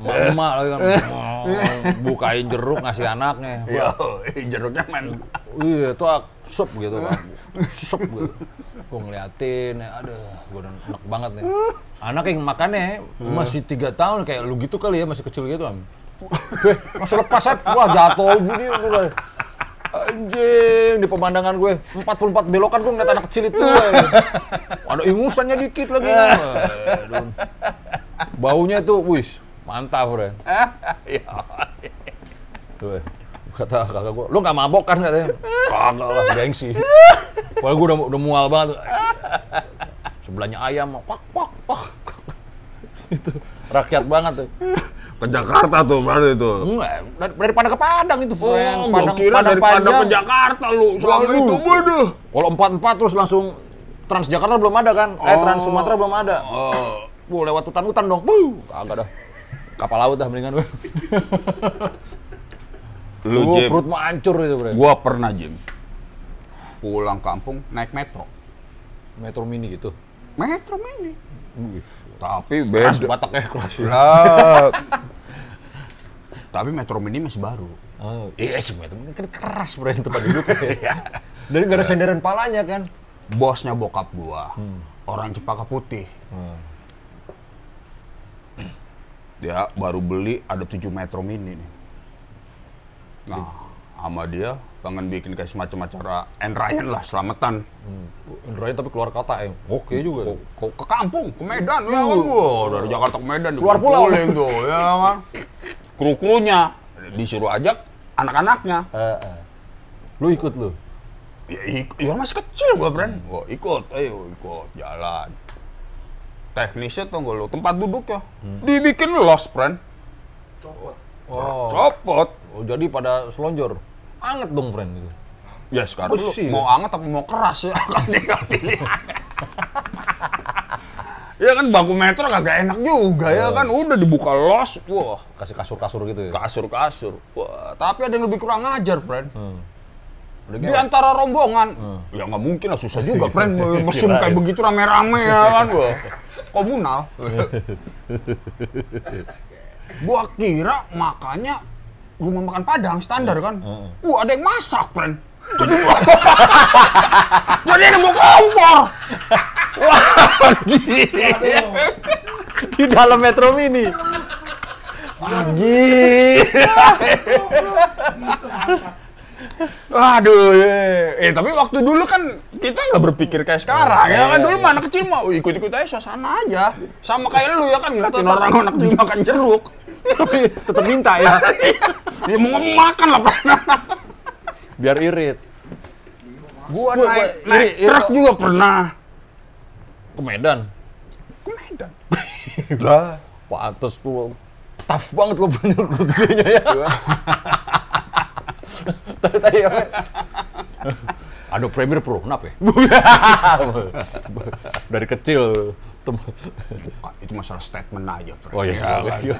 emak lagi kan, oh, bukain jeruk ngasih anaknya. Yo, jeruknya men. Iya, itu ak- sup gitu kan. Sup gitu. Gue ngeliatin, ya, aduh, gue udah enak banget nih. Anak yang makannya masih tiga tahun, kayak lu gitu kali ya, masih kecil gitu kan. Weh, masih lepas, Sep. Wah, jatuh gini. Gue. Anjing, di pemandangan gue, 44 belokan gue ngeliat anak kecil itu. weh. Ada ingusannya dikit lagi. Aduh. Baunya tuh, wis, mantap, Bre. Tuh, eh. kata kakak gue, lu nggak mabok kan katanya? Kagak lah, gengsi. Padahal gue udah, udah mual banget. Sebelahnya ayam, pak, pak, pak. itu rakyat banget tuh. Ke Jakarta tuh berarti itu. Enggak, dar- daripada ke Padang itu, Oh, gua kira dari Padang ke Jakarta lu selama Waduh. itu. Waduh. Kalau empat empat terus langsung Transjakarta belum ada kan? Eh Trans Sumatera belum ada. Oh. Bu lewat hutan-hutan dong. Bu, kagak dah. Kapal laut dah mendingan. Lu Jim, perut mau hancur itu, Bre. gua pernah Jim. Pulang kampung naik metro. Metro mini gitu. Metro mini. Tapi Keras beda. Batak ya keras ya. Lah. Tapi metro mini masih baru. Oh, iya sih metro mini kan keras bro tempat duduk. Dan nggak ada senderan palanya kan. Bosnya bokap gua. Orang Cepaka Putih. Dia baru beli ada 7 metro mini nih. Nah, sama dia pengen bikin kayak semacam acara N Ryan lah, selamatan. Indraya tapi keluar kota ya. Oke juga. Ke, ke, kampung, ke Medan ya kan. Wah, dari Jakarta ke Medan Keluar pulau. tuh, ya kan. Kru-krunya disuruh ajak anak-anaknya. Eh, eh. Lu ikut lu. Ya, ik- ya masih kecil gua, Bren. Wah, ikut, ayo ikut, jalan. Teknisnya tuh gua lu, tempat duduk ya. Dibikin los, Bren. Copot. Oh. Copot. oh, jadi pada selonjor. Anget dong, friend gitu. Ya sekarang lu Besi, mau anget apa mau keras ya? Kan tinggal pilihan. ya kan bangku metro kagak enak juga ya kan. Udah dibuka los, wah Kasih kasur-kasur gitu ya. kasur-kasur. Wah, tapi ada yang lebih kurang ajar, Bren. Hmm. Udah Di antara rombongan, ya nggak mungkin lah susah juga, Bren. Mesum kayak begitu rame-rame ya kan, wah. Komunal. gua kira makanya rumah makan Padang standar kan. Wah, ada yang masak, Bren. Jadi, jadi ada mau kompor. Wah, gila. Di dalam metro mini. Gila. Aduh, ya. eh tapi waktu dulu kan kita nggak berpikir kayak sekarang ya kan dulu mana kecil mau ikut-ikut aja suasana aja sama kayak lu ya kan ngeliatin orang anak kecil makan jeruk tapi tetap minta ya. ya mau makan lah pernah Biar irit. gua Gua- naik gua- naik iri- truk juga pernah Ke Medan. ke Medan lah Pantes tuh tough banget lo bener gedenya ya. Tadi tadi ya. Aduh Premier Pro, kenapa ya? Dari kecil. itu masalah statement aja Fred Oh iya, Ya iya, iya.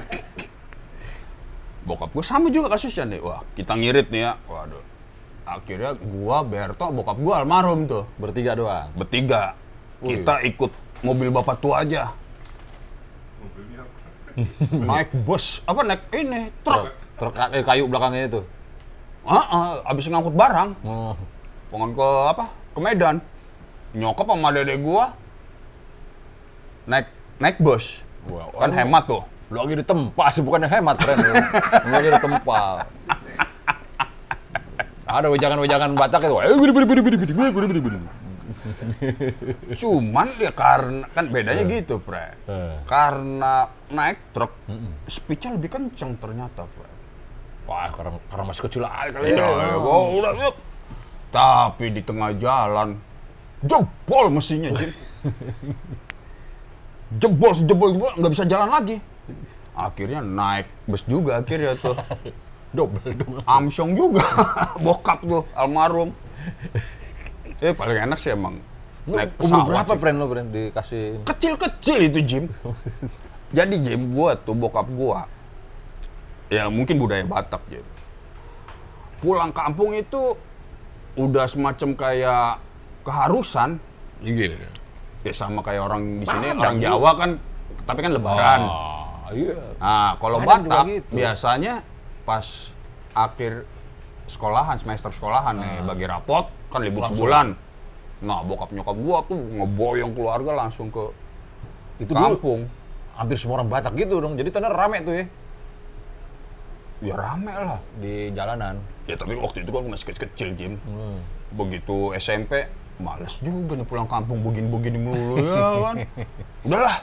Bokap gua sama juga kasusnya nih. Wah kita ngirit nih ya. Waduh. Akhirnya gua Berto bokap gua almarhum tuh. Bertiga doang. bertiga. Wih. kita ikut mobil bapak tua aja. Naik bus. Apa naik ini? Truk. Truk. Eh, kayu belakangnya itu. ah ah, abis ngangkut barang. Oh. pengen ke apa ke Medan. Nyokap sama dedek gua naik naik bus. Wow. kan hemat tuh Lu lagi ditempa sih, bukan yang hemat, keren. Lu lagi ditempa. Ada wejangan-wejangan Batak itu. Eh, cuman ya karena kan bedanya gitu Fred Eh. karena naik truk speednya lebih kenceng ternyata Fred Wah, karena, karena masih kecil aja kali Iya, ya. gua udah yuk. Tapi di tengah jalan jebol mesinnya, Jin. jebol, jebol, jebol, nggak bisa jalan lagi. Akhirnya naik bus juga akhirnya tuh. Double dong. Amsyong juga, bokap tuh, almarhum. Eh paling enak sih emang naik Umur pesawat berapa, sih. friend lo, friend, dikasih... Kecil-kecil itu, Jim. Jadi Jim, gua tuh bokap gua, ya mungkin budaya Batak, Jim. Pulang kampung itu udah semacam kayak keharusan, Iya. ya sama kayak orang di sini, orang. Jawa kan, tapi kan lebaran. Ah, iya. Nah, kalau Batak gitu. biasanya pas akhir sekolahan, semester sekolahan nih, bagi rapot, kan libur. Langsung. sebulan. Nah, bokap nyokap gua tuh ngeboyong keluarga langsung ke Itu dulu kampung. hampir semua orang Batak gitu dong. Jadi tanah rame tuh ya Ya rame lah. di jalanan. Ya tapi waktu itu kan gua masih kecil-kecil, Jim. Hmm. Begitu SMP, males juga nih pulang kampung begini-begini mulu ya kan. Udahlah.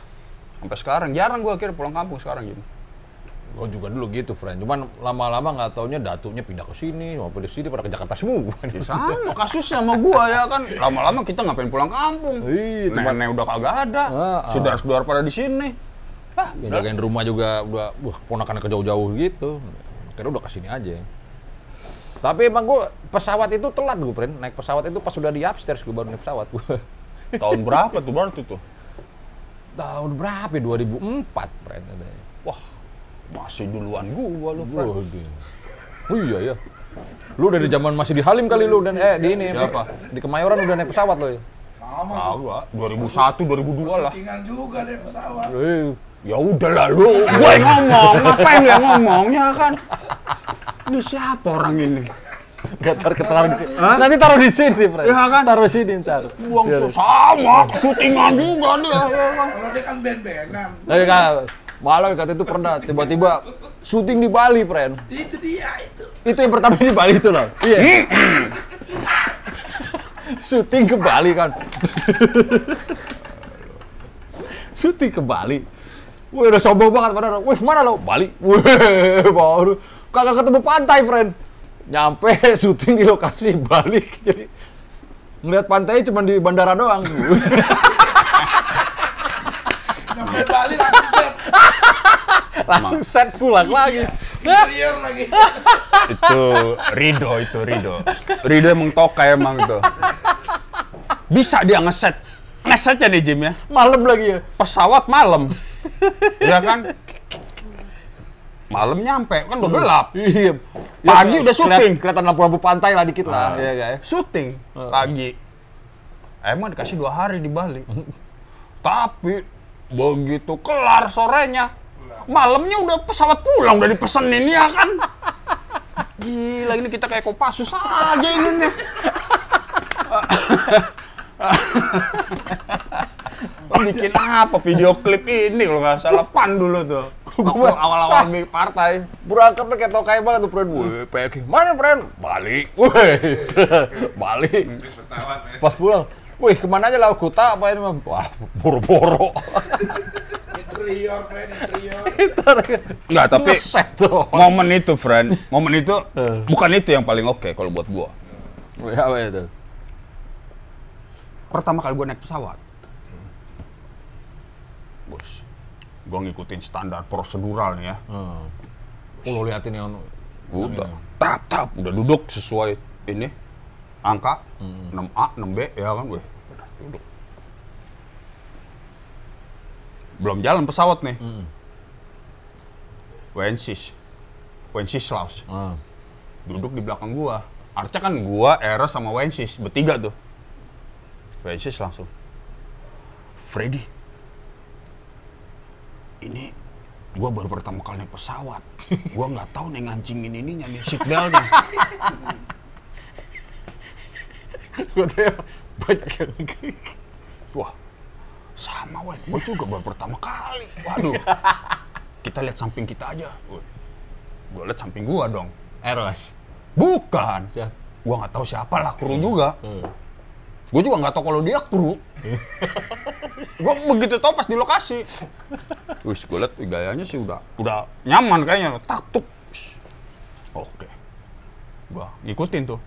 Sampai sekarang jarang gua akhirnya pulang kampung sekarang, Jim. Gue juga dulu gitu, friend. Cuman lama-lama nggak taunya datunya pindah ke sini, maupun di sini pada ke Jakarta semua. Ya sama kasusnya sama gua ya kan. Lama-lama kita ngapain pulang kampung. Iya, teman- Nenek udah kagak ada. Ah, ah. Saudara-saudara pada di sini. Ah, Yang jagain rumah juga udah, wah, ponakannya ke jauh-jauh gitu. Kira udah ke sini aja. Tapi emang gue pesawat itu telat gue, friend. Naik pesawat itu pas udah di upstairs gue baru naik pesawat. tahun berapa tuh berarti tuh? Tahun berapa ya? 2004, friend. Wah, masih duluan gua lu, Fred. Oh iya ya. Lu dari zaman masih di Halim kali lu dan eh di ini Siapa? Di Kemayoran udah naik pesawat lo ya. Lama Tahu gua, 2001, 2002 lah. Settingan juga deh pesawat. Eh, Ya udah lah lu, gue yang ngomong, ngapain lu yang ngomong ya kan? Ini siapa orang ini? Gak taruh taruh di sini. Nanti taruh di sini, Fred. Ya kan? Taruh sini ntar. Buang Biar- sama, syutingan juga dia. Ya kan? Kalau dia kan band-bandan. Eh, kan, malah kata itu pernah tiba-tiba syuting di Bali, friend. Itu dia itu. Itu yang pertama di Bali itu loh. Iya. syuting ke Bali kan. syuting ke Bali. Wih, udah sombong banget padahal. Wih, mana lo? Bali. Wih, baru kagak ketemu pantai, friend. Nyampe syuting di lokasi Bali. Jadi ngeliat pantainya cuma di bandara doang. Nyampe Bali langsung set. Langsung set pulang lagi. Interior lagi. Itu Rido, itu Rido. Rido emang tokai emang itu. Bisa dia ngeset. Ngeset nih Jim ya. Malam lagi ya. Pesawat malam. Iya kan? Malam nyampe, kan udah gelap. Iya. Pagi udah syuting. Kelihatan lampu-lampu pantai lah dikit lah. Iya, guys. syuting pagi. Emang dikasih dua hari di Bali. Tapi begitu kelar sorenya, malamnya udah pesawat pulang udah dipesenin ya kan. Gila ini kita kayak Kopassus aja ini nih. Bikin apa video klip ini kalau nggak salah pan dulu tuh. Waktu awal-awal bikin partai. Berangkat tuh kayak tokai banget tuh, friend. Wih, packing. Mana, friend? Bali. Wih, Bali. Pas pulang. Wih, ke mana aja lah Kuta apa ini? Wah, boro-boro. Interior, friend, interior. Nggak, tapi momen itu, friend, momen itu bukan itu yang paling oke kalau buat gua. Wih, apa itu? Pertama kali gua naik pesawat, bos, gua ngikutin standar prosedural nih ya. Hmm. Oh, lo liatin yang... Udah, tap tap, udah duduk sesuai ini angka 6A, 6B ya kan, gue. Udah duduk. Belum jalan pesawat nih. Wensis, Wensislaus. Ah. duduk di belakang gua. Artinya kan gua, Eros sama Wensis bertiga tuh. Wensis langsung. Freddy, ini gua baru pertama kali naik pesawat. Gua nggak tahu nih ngancingin ininya nih seatbeltnya. Gue tuh ya, banyak yang... Wah, sama Wen. Gua juga baru pertama kali. Waduh. Kita lihat samping kita aja. Gua lihat samping gua dong. Eros. Bukan. Gua nggak tahu siapa lah kru juga. Gue juga nggak tahu kalau dia kru. gue begitu tahu pas di lokasi. Wis, gue liat wih, gayanya sih udah udah nyaman kayaknya. Tak tuk. Wis. Oke. Gua ngikutin tuh.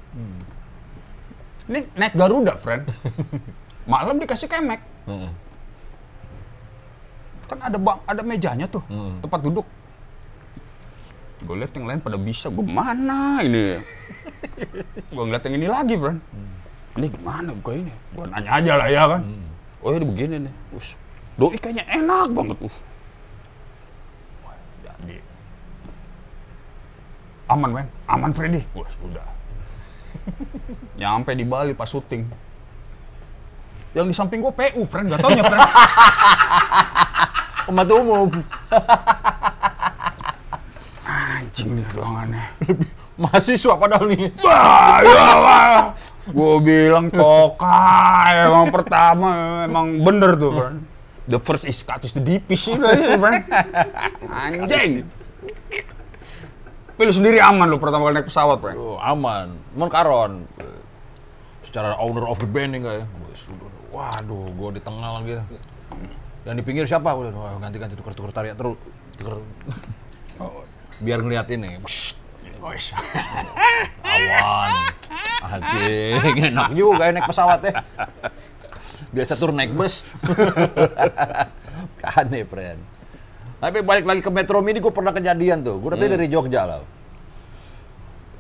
Ini naik Garuda, friend. Malam dikasih kemek. Heeh. Kan ada bang, ada mejanya tuh, Hmm. tempat duduk. Gue lihat yang lain pada bisa, gue mana ini? gue ngeliat yang ini lagi, friend. Ini gimana buka ini? Gue nanya aja lah ya kan. Oh ini begini nih. Us, doi kayaknya enak banget. Uh. Jadi aman men, aman Freddy. Wah sudah. Nyampe di Bali pas syuting. Yang di samping gue PU, friend. Gak taunya, friend. Pembantu umum. Anjing nih doangannya. Mahasiswa padahal nih. Wah, ya wah. Gue bilang tokai emang pertama emang bener tuh, kan. The first is cut is the deepest itu aja, Bang. Anjing. Tapi lu sendiri aman lu pertama kali naik pesawat, Bang. Oh, aman. Mon karon. Secara owner of the band ya? Wes, udah. Waduh, gua di tengah lagi. Yang di pinggir siapa? Udah, ganti-ganti tukar-tukar tarian terus. Tukar. Oh, biar ngeliat ini. Awan. Anjing, enak juga ya naik pesawat ya. Biasa turun naik bus. Aneh, friend. Tapi balik lagi ke Metro Mini, gue pernah kejadian tuh. Gue dari Jogja lah.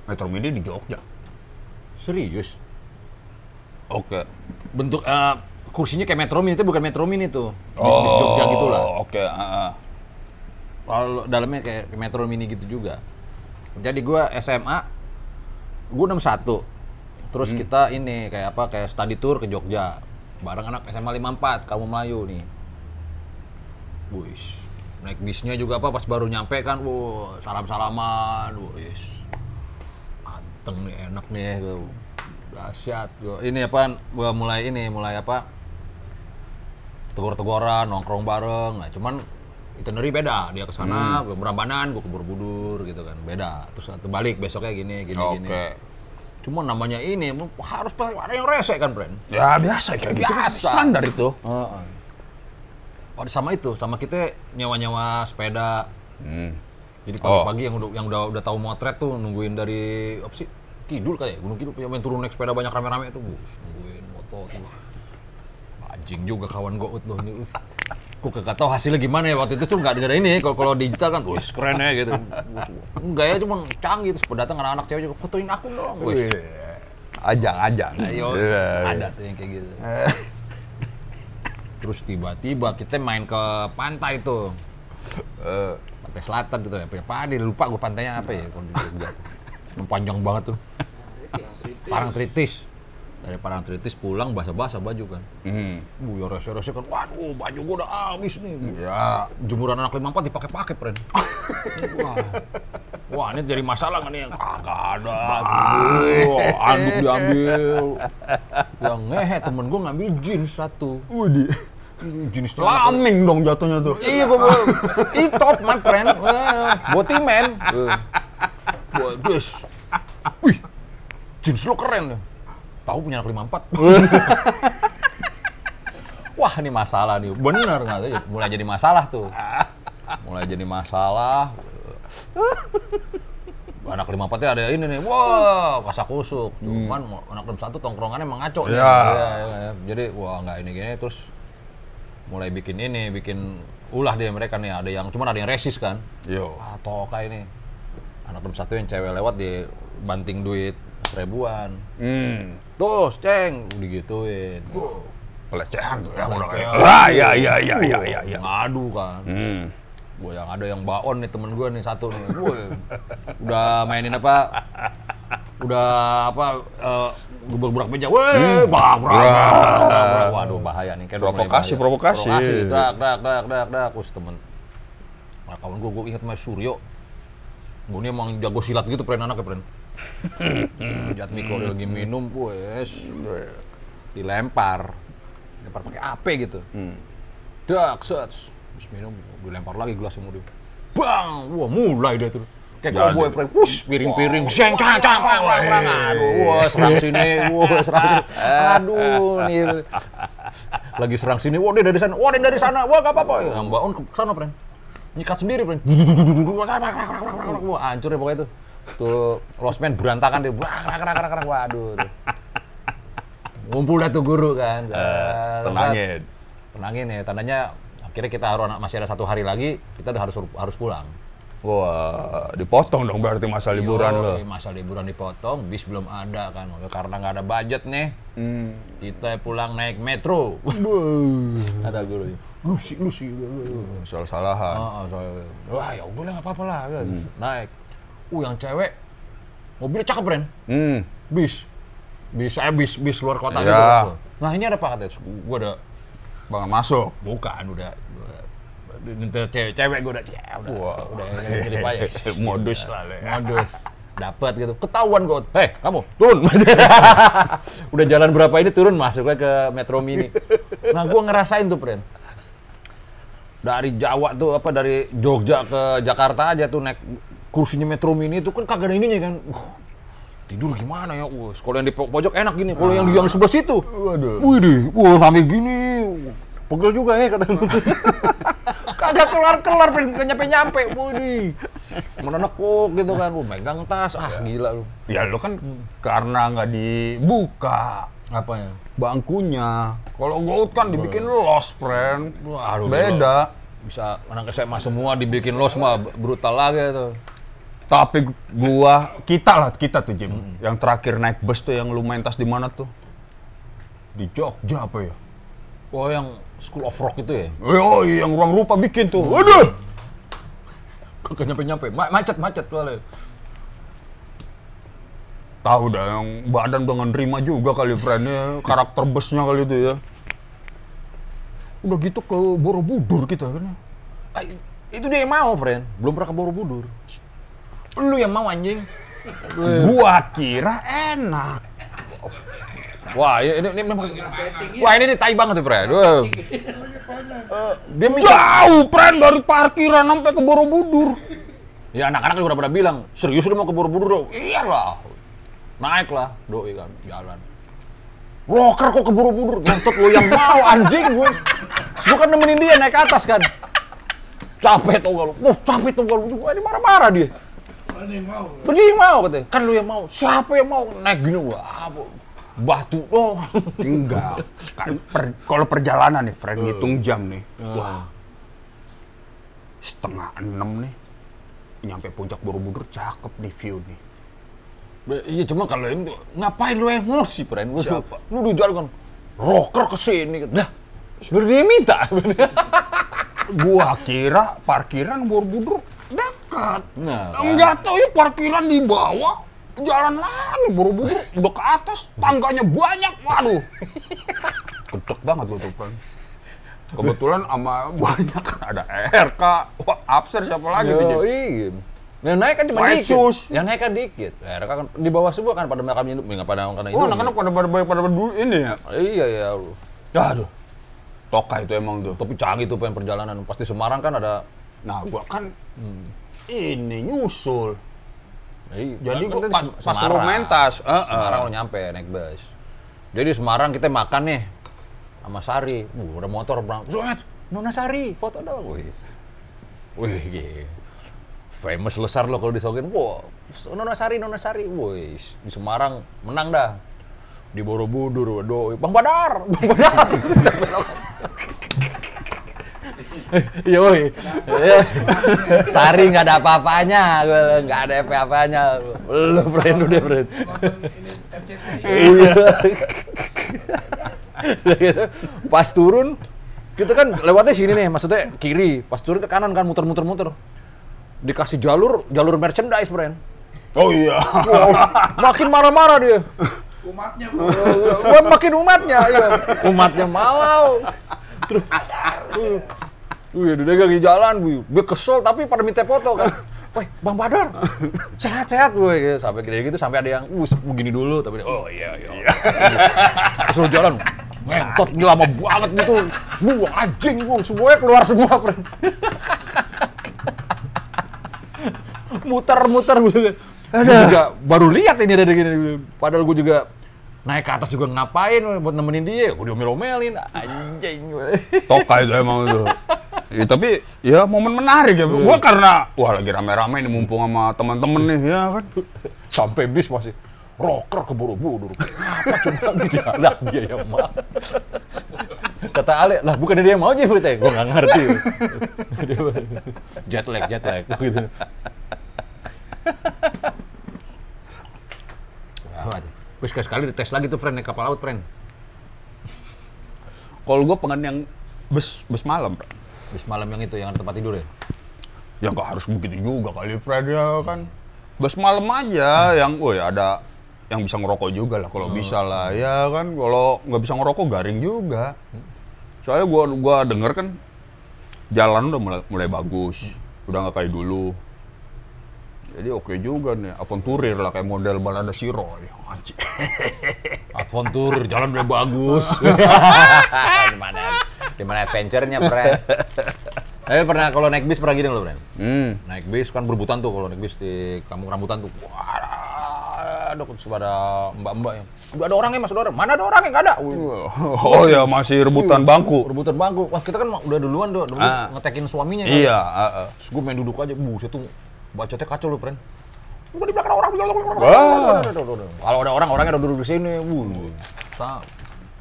Metro Mini di Jogja. Serius. Oke. Bentuk eh, kursinya kayak Metro Mini, itu bukan Metro Mini tuh. Bis-bis Jogja gitu lah. Oh, Oke, heeh. Kalau dalamnya kayak Metro Mini gitu juga. Jadi gua SMA, gua 61. Terus kita ini kayak apa kayak study tour ke Jogja. Bareng anak SMA 54, kamu Melayu nih. Wis. Naik bisnya juga apa pas baru nyampe kan, wow, salam-salaman, wis. Anteng nih, enak nih, gua. dahsyat. Gua. Ini apa? Gua mulai ini, mulai apa? tegur-teguran, nongkrong bareng. Nah, cuman itinerary beda. Dia ke sana, Hmm. gue Berambanan, gue ke Borobudur gitu kan. Beda. Terus satu balik besoknya gini, gini, gini. Oke. Cuma namanya ini harus ada yang rese kan, Bren? Ya biasa kayak gitu. kan. Biasa. Standar itu. Heeh. Oh, sama itu, sama kita nyewa-nyewa sepeda. Hmm. Jadi Oh. pagi-pagi yang udah yang udah udah tahu motret tuh nungguin dari apa sih? Kidul kayak Gunung Kidul main turun naik sepeda banyak rame-rame itu, bus, nungguin moto tuh. Anjing juga kawan gue tuh. Gue kagak tahu hasilnya gimana ya waktu itu tuh nggak ada ini kalau kalau digital kan, wih keren ya gitu. Enggak ya cuma canggih terus datang anak-anak cewek juga fotoin aku dong, wih. Ajang, ajang. Ayo, Iya, ada tuh yang kayak gitu. Terus tiba-tiba kita main ke pantai tuh. Eh, Pantai Selatan gitu ya, apa ya? lupa gue pantainya apa ya kalau di Jogja Panjang banget tuh. Parangtritis. Dari Parangtritis pulang basah-basah baju kan. hmm. Bu, ya rese-rese kan, waduh baju gue udah habis nih. Ya, Jemuran anak 54 dipakai-pakai, Pren. Wah. Wah, ini jadi masalah nggak nih? Kagak ada. Wah, anduk diambil. Yang ngehe temen gue ngambil jeans satu. Widih. Jeans Laming dong jatuhnya tuh. Iya, gue gue. Ini top, my friend. Wah, Boti man. Wah. Wih, jeans lo keren. Ya. Tahu punya anak 54. Wah, ini masalah nih. Bener nggak tuh? Mulai jadi masalah tuh. Mulai jadi masalah. Anak 54 nya ada ini nih, wah kasak kusuk. Cuman anak 61 tongkrongannya emang ngaco nih. Ya. Iya, iya, iya. Jadi wah nggak ini gini terus mulai bikin ini, bikin ulah dia mereka nih. Ada yang cuman ada yang resis kan. Yo. Ah, toka ini. Anak 61 yang cewek lewat di banting duit seribuan. Hmm. Terus, ceng, digituin. Pelecehan tuh ya. udah Pelecehan. Ah, iya, iya, iya, iya, iya, iya. Ngadu kan. Hmm. Gue yang ada yang baon nih temen gue nih satu nih. Gue udah mainin apa? Udah apa? Uh, gebrak meja. Weh, brak, brak, brak, brak, brak. Waduh bahaya nih. Kayak Provokasi, provokasi. Provokasi. Dak, dak, dak, dak, dak. Terus temen. Nah, kawan gue, gue inget Mas Suryo. Gue ini emang jago silat gitu, pren anaknya, pren. Jat Miko lagi minum, wes. Dilempar. Dilempar pakai AP gitu. Dak, set. Terus minum, dilempar lagi gelas sama dia. Bang! Wah, mulai deh tuh. Kayak Jadi. cowboy prank. Wush, piring-piring, seng, cang, cang, cang, cang, cang. Aduh, wah, serang sini, wah, serang sini. Aduh, nih. Lagi serang sini, wah, dia dari sana, wah, dia dari sana, wah, gak apa-apa. Ya, Mbak On ke sana, Pren. Nyikat sendiri, Pren. Wah, hancur ya pokoknya itu. Tuh, losmen berantakan dia. Wah, krak, krak, krak, krak. Waduh. tuh. Ngumpul dah tuh guru kan. Eh, tenangin. Tenangin ya, tandanya akhirnya kita harus masih ada satu hari lagi, kita udah harus harus pulang. Wah, dipotong dong berarti masa liburan lo. Yoi, Masa liburan dipotong, bis belum ada kan. Karena nggak ada budget nih, Hmm. kita pulang naik metro. Kata guru, lu sih, lu sih. Salah-salahan. Ah, ah, soalnya, Wah ya udah lah nggak apa-apa lah. Ya. Naik. Uh yang cewek, mobilnya cakep Ren. Hmm. Bis. Bis, eh bis, bis luar kota Ya. gitu. Nah ini ada apa katanya? Gue ada, Bang masuk. bukan udah. Cewek, cewek gue udah, ya udah, udah, jadi banyak. Modus lah modus dapat gitu ketahuan gue hei kamu turun udah jalan berapa ini turun masuknya ke Metro Mini nah gue ngerasain tuh friend dari Jawa tuh apa dari Jogja ke Jakarta aja tuh naik kursinya Metro Mini itu kan kagak ada ininya kan Wah, tidur gimana ya Wah, kalau yang di po- pojok enak gini kalau yang di yang sebelah situ Waduh. wih deh wah sampai gini pegel juga ya kata kagak kelar kelar nggak nyampe nyampe wih Mana nekuk gitu kan, lu megang tas, ah gila lu. Ya lu kan karena nggak dibuka Apanya? bangkunya. Kalau gout kan dibikin los, friend. Waduh, Beda. Bisa anak SMA semua dibikin los mah brutal lagi tuh. Tapi gua, kita lah, kita tuh Jim. Yang terakhir naik bus tuh yang lu main tas di mana tuh? Di Jogja apa ya? Oh yang School of Rock itu ya? Oh, yang ruang rupa bikin tuh. Waduh! Kagak nyampe-nyampe, Ma- macet-macet soalnya. Tahu dah yang badan udah nerima juga kali friendnya karakter busnya kali itu ya. Udah gitu ke Borobudur kita kan. Itu dia yang mau, friend. Belum pernah ke Borobudur. Lu yang mau anjing. Gua kira enak. Wah, ini, ini, ini memang... Wah, ini tai banget tuh, friend. Wah. Dia mikir, Jauh friend dari parkiran sampai ke Borobudur. ya anak-anak juga udah pada bilang, serius lu mau ke Borobudur? Dok?" Iyalah. Naik lah, doi kan, jalan. Rocker kok ke Borobudur? Ngentot lu yang mau, anjing gue. Terus Gue kan nemenin dia naik ke atas kan. Capek tau gak lu? Wah, capek tau gak lu? Ini marah-marah dia. Mana yang mau? Beli yang mau katanya. Kan lu yang mau. Siapa yang mau naik gini? Wah, apa? batu doang. Enggak. Kan per- kalau perjalanan nih, friend ngitung jam nih. Wah. Setengah enam nih. Nyampe puncak Borobudur cakep nih view nih. Iya cuma kalau ini ngapain lu emosi, Pren? Lu, Siapa? Lu udah jalan kan rocker ke sini. Dah, sebenarnya dia minta. Gua kira parkiran Borobudur dekat. Nah, kan. Enggak tahu ya parkiran di bawah. Jalan lagi Borobudur udah ke atas, tangganya banyak. Waduh. Gedek banget gua tuh. Kebetulan sama banyak kan ada RK, wah, Upser siapa lagi tuh, Jim? Yo. Yang naik kan cuma White dikit. shoes. Yang naik kan dikit. Ya, mereka kan di bawah semua kan pada makam hidup, nggak pada karena Oh, anak-anak pada pada pada, pada dulu ini ya. Iya ya. Aduh. Toka itu emang tuh. Tapi canggih tuh pengen perjalanan. Pasti Semarang kan ada. Nah, gua kan ini nyusul. Iya, Jadi kan gua pas, pas lu mentas, heeh. Semarang lo nyampe naik bus. Jadi Semarang kita makan nih sama Sari. Uh, udah motor berangkat. Zuet, Nona Sari, foto dong. Wih, wih. Famous lesar lo kalau disokin. Wah, Nona Sari, Nona Sari. Wih, di Semarang menang dah. Di Borobudur, waduh, Bang Badar, Bang Badar. Iya, woi. Iya. Sari nggak ada apa-apanya, gue nggak ada apa-apanya. Lu friend udah friend. Iya. Gitu, Pas turun, kita kan lewatnya sini nih, maksudnya kiri. Pas turun ke kanan kan muter-muter-muter. Dikasih jalur, jalur merchandise, friend. Oh iya. Wow, makin marah-marah dia. Umatnya bro. Gua makin umatnya, iya. Umatnya malau. Terus, uh, Wih, dia lagi jalan, wih. Dia kesel tapi pada minta foto kan. Woi, Bang Badar, sehat-sehat gue. Gitu. Sampai gini gitu, sampai ada yang, uh, begini dulu. Tapi dia, oh iya, iya. Terus lu jalan, ngentot, lama banget gitu. Bu, anjing, bu, semuanya keluar semua. Muter-muter gue. Gue juga baru lihat ini ada gini. Padahal gue juga naik ke atas juga ngapain buat nemenin dia. Gue diomelin anjing. Toka itu emang tuh. Ya, tapi ya momen menarik ya. Gua karena wah lagi rame-rame nih mumpung sama teman-teman nih ya kan. Sampai bis masih rocker ke Borobudur. Apa cuma di jalan dia yang mau. Kata Ale, lah bukan dia yang mau aja berarti. Gue nggak ngerti. Jet lag, jet lag. Gitu. Gue sekali-sekali dites lagi tuh, friend, naik kapal laut, friend. Kalau gua pengen yang bus bus malam, Bro. Bis malam yang itu, yang ada tempat tidur ya? Ya nggak harus begitu juga kali Fred ya kan. Bus malam aja yang, woi ada yang bisa ngerokok juga lah kalau bisa lah ya kan. Kalau nggak bisa ngerokok garing juga. Soalnya gua gua denger kan jalan udah mulai, mulai bagus, udah nggak kayak dulu. Jadi oke juga nih, aventurir lah kayak model balada si Roy. Anjing. Adventure, jalan udah bagus. di mana? Di mana adventure-nya, friend? Tapi pernah kalau naik bis pernah gini loh, friend. Hmm. Naik bis kan berebutan tuh kalau naik bis di kampung rambutan tuh. Wah, ada ada mbak-mbak yang. Udah ada orangnya mas, udah ada. Mana ada orangnya? Nggak ada. Wih, Oh ya masih rebutan bangku. Rebutan bangku. Wah kita kan udah duluan tuh, dulu Ah. ngetekin suaminya kan. Iya, ah, ah. Terus gue main duduk aja, buset tuh bacotnya kacau lu, friend. Gua di belakang orang. Wah. Kalau ada orang, orangnya udah duduk di sini. Wuh. Sa-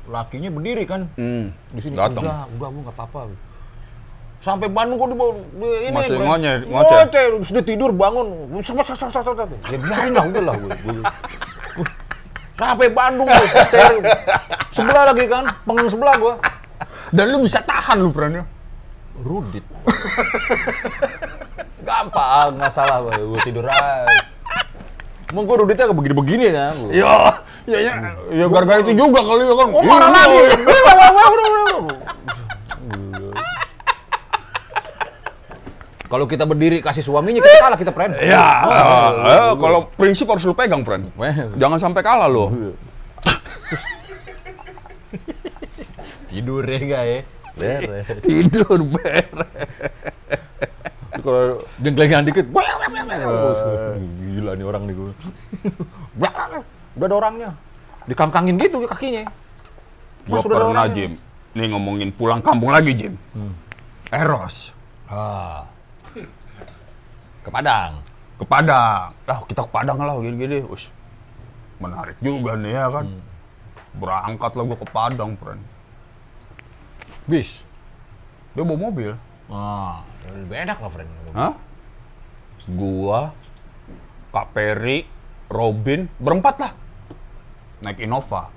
lakinya berdiri kan Hmm. di sini. Datang. Udah, udah, bu nggak apa-apa. Sampai Bandung kok dibawa di ini. Masih ngonyeh, ngoceh. Terus dia tidur bangun. Sebut, sebut, sebut, sebut. Ya biarin lah, udah lah. gue. Sampai Bandung gue. Sebelah lagi kan, pengeng sebelah gua. Dan lu bisa tahan lu, Pran ya. Rudit. Gampang, masalah gue. Gue tidur aja. Emang gue kayak begini-begini kan. gua. Ya, ya, ya, ya gara-gara itu juga kali ya kan. Oh marah Iya, lagi. iya. Kalau kita berdiri kasih suaminya kita kalah kita friend. Ya, eh, kalau prinsip harus lu pegang. Weh. Jangan sampai kalah lo. Tidur ya enggak ya? Beres. Tidur beres. Kalau jengklengan dikit, gila nih orang nih gue. Udah ada orangnya. Dikangkangin gitu kakinya. Ada pernah. Jim. Nih ngomongin pulang kampung lagi, Jim. Eros. Ah. Ke Padang. Ke Padang. Lah, kita ke Padang lah, gini-gini. Ush. Menarik juga nih ya kan. Berangkat lah gua ke Padang, Pran. Bis. Dia bawa mobil. Ah, lebih enak lah friend. Hah? Gua, Kak Peri, Robin, berempat lah. Naik Innova.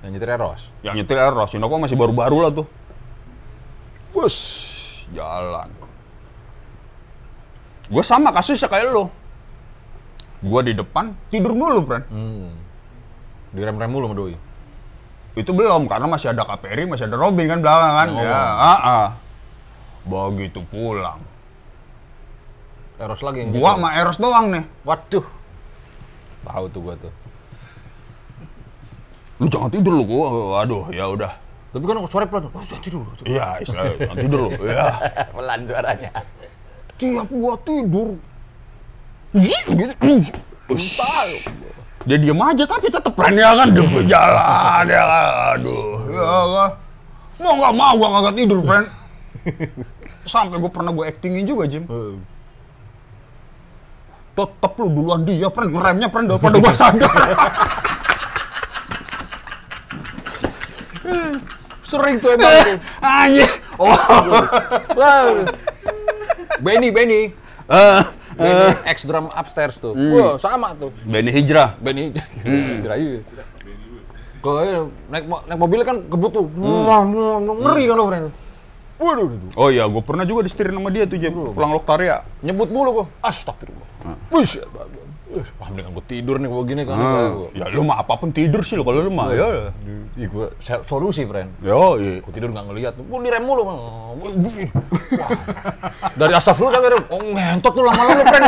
Yang nyetir Eros. Yang nyetir Eros, Innova masih baru-baru lah tuh. Bus, jalan. Gue sama kasusnya kayak lo. Gue di depan, tidur dulu, Pran. Hmm. Direm-rem mulu sama doi. Itu belum, karena masih ada Kak Peri, masih ada Robin kan belakang kan. Oh. Ya, ah, ah. Begitu pulang. Eros lagi yang Gua nyetir. sama Eros doang nih. Waduh. Tahu tuh gua tuh. Lu jangan tidur lu, gua. Aduh, ya udah. Tapi kan sore pelan. Oh, jangan tidur. tidur. Iya, istilahnya jangan tidur lu. Iya. Pelan suaranya. Tiap gua tidur, zik gitu. Dia diem aja tapi tetep keren ya kan dia berjalan ya kan. Aduh, ya kan. Mau nggak mau gua kagak tidur, friend. Sampai gua pernah gua actingin juga, Jim. Tetep lu duluan dia, friend. Ngeremnya, friend, daripada gua sadar. Sering tuh emang tuh. Anjir. Oh. Benny, Benny. Eh, Benny ex drum upstairs tuh. Wah, sama tuh. Benny Hijrah. Benny. Jerayu. Kalau ini naik, mo- naik mobil kan kebut tuh. Wah, Ngeri kan lo, friend. Waduh, waduh. Oh iya, gua pernah juga disetirin sama dia tuh, Jim. Pulang Loktaria. Nyebut mulu gua. Astagfirullah. Wih, wah mendingan gua tidur nih kalau gini kan. Hmm. Ya lu mah apa pun tidur sih lu kalau lu mah. Ya. Ih, gua se- solusi, friend. Yo, iya. Gua tidur nggak ngeliat. Gua direm mulu. Dari astagfirullah sampai direm. Oh, ngentot tuh lama-lama, friend.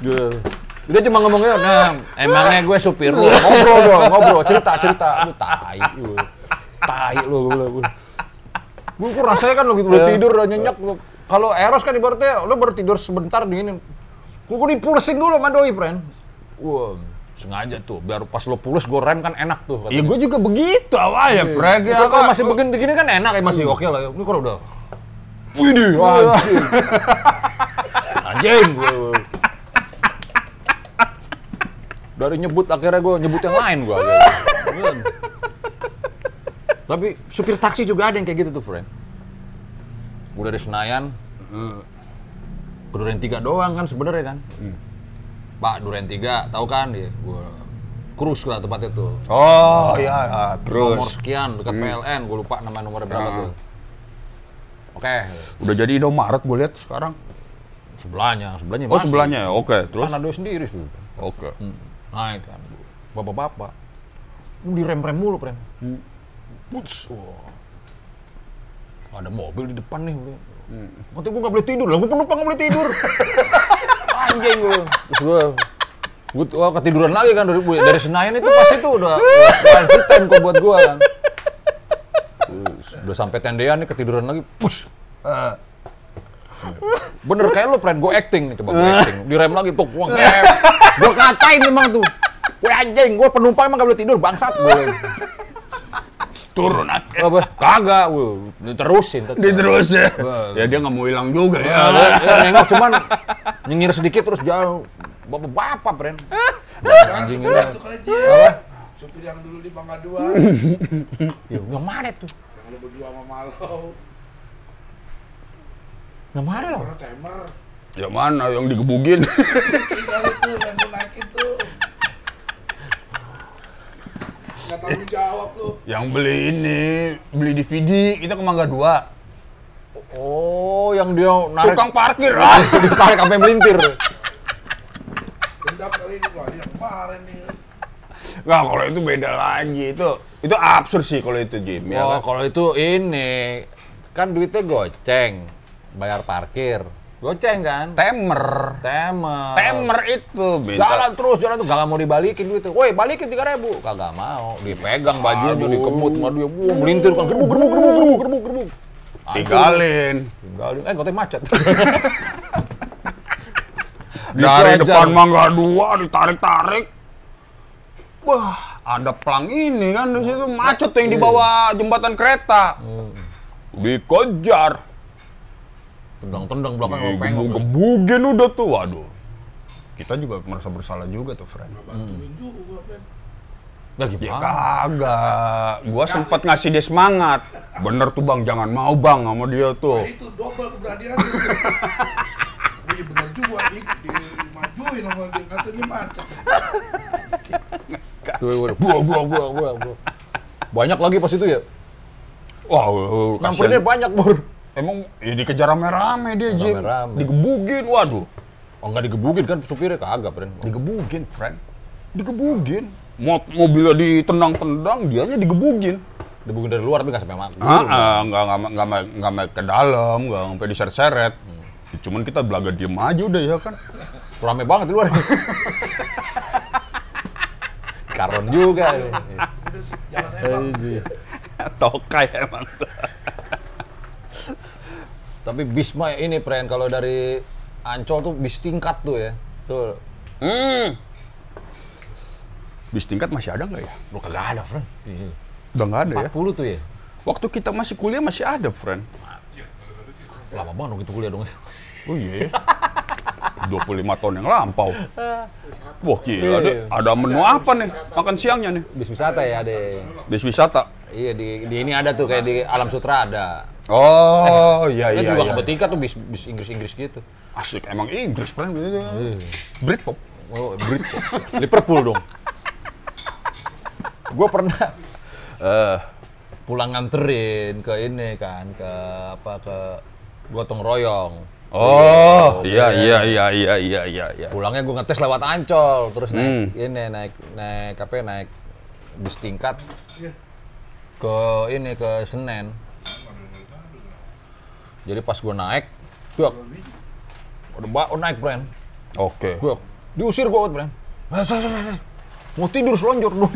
Dia, dia cuma ngomongnya, nah, emangnya gue supir lu, ngobrol dong, ngobrol, cerita, cerita, lu tai, lu, tai lu, gue bilang, gue, kok rasanya kan lu gitu, udah tidur, udah nyenyak, lu. kalau Eros kan ibaratnya, lu baru tidur sebentar dingin, gue gue dipulsin dulu sama doi, friend, wah, sengaja tuh, biar pas lo pules gue rem kan enak tuh, Ya gue juga begitu awalnya, Fred. Itu Ya, kalau masih begini begini kan enak ya masih oke lah ya. Ini kalau udah. Widih, anjing. Anjing gue. Dari nyebut akhirnya gue nyebut yang lain gue. Tapi supir taksi juga ada yang kayak gitu tuh, friend. Udah dari Senayan, ke Duren Tiga doang kan sebenarnya kan. Pak Duren Tiga, tahu kan dia? Gue cruise lah tempatnya tuh Oh iya, ya. nomor terus sekian dekat PLN, gue lupa nama nomornya berapa tuh. Oke, udah jadi Indomaret gue lihat sekarang. sebelahnya, sebelahnya Oh masih. sebelahnya ya, oke. Terus, Kan ada sendiri tuh. oke. Naik kan, bapak-bapak. Direm-rem mulu, Pren. Buts, wah. Ada mobil di depan nih. Nanti gue gak boleh tidur, lah gue penumpang gak boleh tidur. Anjing gue. Terus gue, gue wah, ketiduran lagi kan dari, dari Senayan itu pasti tuh udah quality time kok buat gue kan. Udah sampai tendean nih ketiduran lagi, push. Bener kayak lu, friend, gue acting nih, coba gue acting. Direm lagi tuh, gue nge Gue katain emang tuh. Gue anjing, gue penumpang emang gak boleh tidur, bangsat gue. turun aja. Apa? Kagak, wuh, diterusin tetep. Dia terus ya. Ya dia nggak mau hilang juga Ya, ya. dia nengok cuman nyengir sedikit terus jauh. Bapak-bapak, Bren. Anjing ini. Dia. Supir yang dulu di Bangga 2. Ya, yang mana tuh? yang lu berdua sama Malo. Yang mana loh? Orang timer. Ya mana yang digebugin? Itu yang naikin tuh. Nggak tanggung jawab lu. yang beli ini, beli DVD, kita ke Mangga 2. Oh, yang dia narik Tukang parkir. Ah. ditarik sampai melintir. Dendam kali ini. Wah, dia kemarin nih. Nggak, kalau itu beda lagi. Itu itu absurd sih kalau itu Jim. Ya oh, kan? kalau itu ini kan duitnya goceng, bayar parkir. Goceng kan? Temer. Temer. Temer itu beda. Jalan terus, jalan tuh gak mau dibalikin duitnya. Woi, balikin tiga ribu. Kagak mau. Dipegang bajunya, dikemut sama dia. Wah, melintir kan. Gerbuk, gerbuk, gerbuk, gerbuk, gerbuk, gerbuk. Tinggalin. Tinggalin. Eh, kotanya macet. Dari depan Mangga 2 ditarik-tarik. Wah, ada pelang ini kan di situ macet yang di bawah jembatan kereta. Dikejar. Tendang-tendang belakang kalau pengok. Gebugin udah tuh, waduh. Kita juga merasa bersalah juga tuh, friend. Pen. Nah, Ya kagak. Gua sempet ngasih dia semangat. Bener tuh bang, jangan mau bang sama dia Nah, tuh. itu double keberanian. Iya bener juga, di, dimajuin sama dia, katanya macet. Tuh, buah, buah, buah, buah, buah. Banyak lagi pas itu ya? Wah, Nyamperinnya kasihan. banyak, Bur. Emang ya dikejar rame-rame dia, Jim. Rame-rame. Digebugin, waduh. Oh, nggak digebugin kan supirnya kagak, Bren. Digebugin, friend. Digebugin. Mot mobilnya ditendang-tendang, dianya digebugin. Digebugin dari luar tapi nggak sampai mak. Ah, ah, nggak nggak nggak nggak ke dalam, nggak sampai diseret-seret. Ya, Cuman kita belaga diem aja udah ya kan. Rame banget di luar. Karon juga. ya. Tokai emang. Tapi Bisma ini, Pren, kalau dari Ancol tuh bis tingkat tuh ya. Tuh. Hmm. Bis tingkat masih ada nggak ya? Lu kagak ada, Pren. Iya. Udah nggak ada ya. 40 tuh ya. Waktu kita masih kuliah masih ada, friend. Lama banget dong itu kuliah dong. Oh iya. 25 tahun yang lampau. Wah gila, Iya. deh. ada menu apa nih? Makan siangnya nih? Bis wisata ya, ada. Bis wisata. Iya di, di ini ada tuh kayak di Alam Sutra ada. Oh, iya Kan iya juga iya. ke tingkat tuh bis bis Inggris-Inggris gitu. Asik, emang Inggris, friend. Gitu. Iya. Britpop. Oh, Brit. Liverpool dong. Gue pernah Eh, pulang nganterin ke ini kan ke apa ke gotong royong. oh, iya iya iya iya iya iya iya. Pulangnya gue ngetes lewat Ancol, terus naik Hmm. ini naik naik apa ya, naik bis tingkat Iya. ke ini ke Senen. Jadi pas gue naik, gue udah ba- naik brand, Oke. gue diusir gue brand. Mau tidur selonjor dong.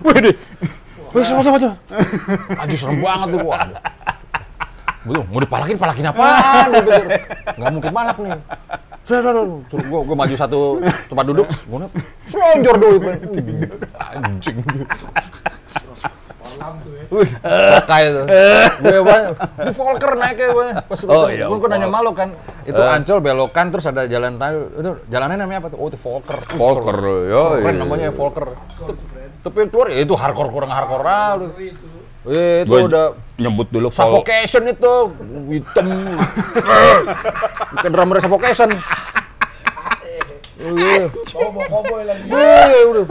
Wih deh, wih sama sama tuh. Aduh serem banget tuh gua. Betul, mau dipalakin, palakin apaan? Gua pikir. Nggak mungkin malak nih. Suruh, gua, gua maju satu tempat duduk, gua liat, selonjor doi. Anjing. Kolam tuh ya. Wih, kayak tuh. Gue banyak. Di Volker naiknya gue. Pas Oh, iya, gue nanya Volker. malu kan. Itu Eh. Ancol belokan terus ada jalan tahu. Itu jalannya namanya apa tuh? Oh, itu Volker. Volker, yo. Keren namanya Volker. Tapi yang keluar ya itu hardcore kurang hardcore ah, itu. Eh, itu Gua udah nyebut dulu suffocation itu hitam. Bukan drummer suffocation. Mau cowboy lagi. Iya, udah.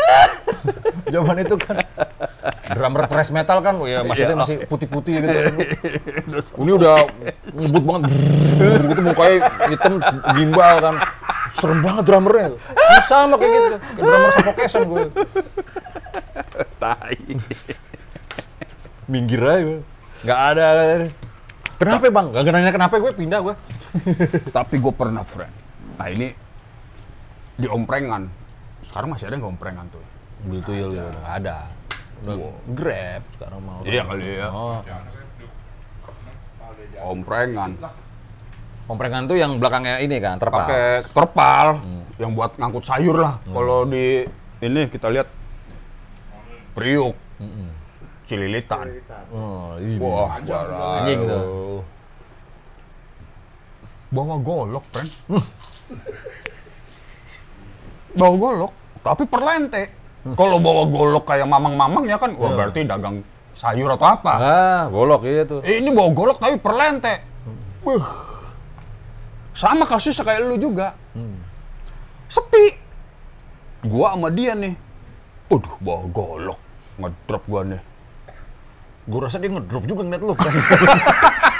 Zaman itu kan drummer thrash metal kan, ya maksudnya masih putih-putih gitu. Ini udah ngebut banget, brrrr, gitu mukanya hitam gimbal kan. Serem banget drummernya. Sama kayak gitu, kayak drummer suffocation gue. Tai. Minggir aja. Nggak ada. Kenapa bang? Gak nanya kenapa gue pindah gue. Tapi gue pernah, friend. Nah ini di omprengan. Sekarang masih ada nggak omprengan tuh? Beli tuyul ya udah nggak ada. Udah grab sekarang mau. Iya kali ya. Oh. Omprengan. Omprengan tuh yang belakangnya ini kan, terpal. Pakai terpal yang buat ngangkut sayur lah. Kalau di ini kita lihat Priuk, Cililitan. Oh, ini. Wah, Anjing tuh. Bawa golok, friend. bawa golok, tapi perlente. Kalau bawa golok kayak mamang-mamang ya kan, wah berarti dagang sayur atau apa. Ah, golok iya tuh. Eh, ini bawa golok tapi perlente. Buh. Sama kasusnya kayak lu juga. Sepi. Gua sama dia nih. Waduh, bawa golok. Ngedrop gua nih. Gue rasa dia ngedrop juga ngeliat lu.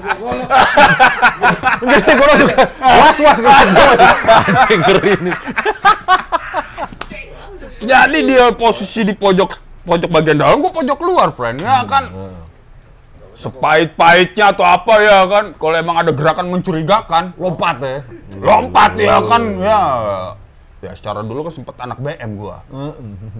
Gue. Enggak, golok juga. Was-was gue. Anjing ngeri nih. Jadi dia posisi di pojok pojok bagian dalam, gua pojok luar, friend. Ya kan. Sepahit-pahitnya atau apa ya kan. Kalau emang ada gerakan mencurigakan, Lompat ya. lompat ya kan. Ya. Ya secara dulu kan sempet anak BM gua.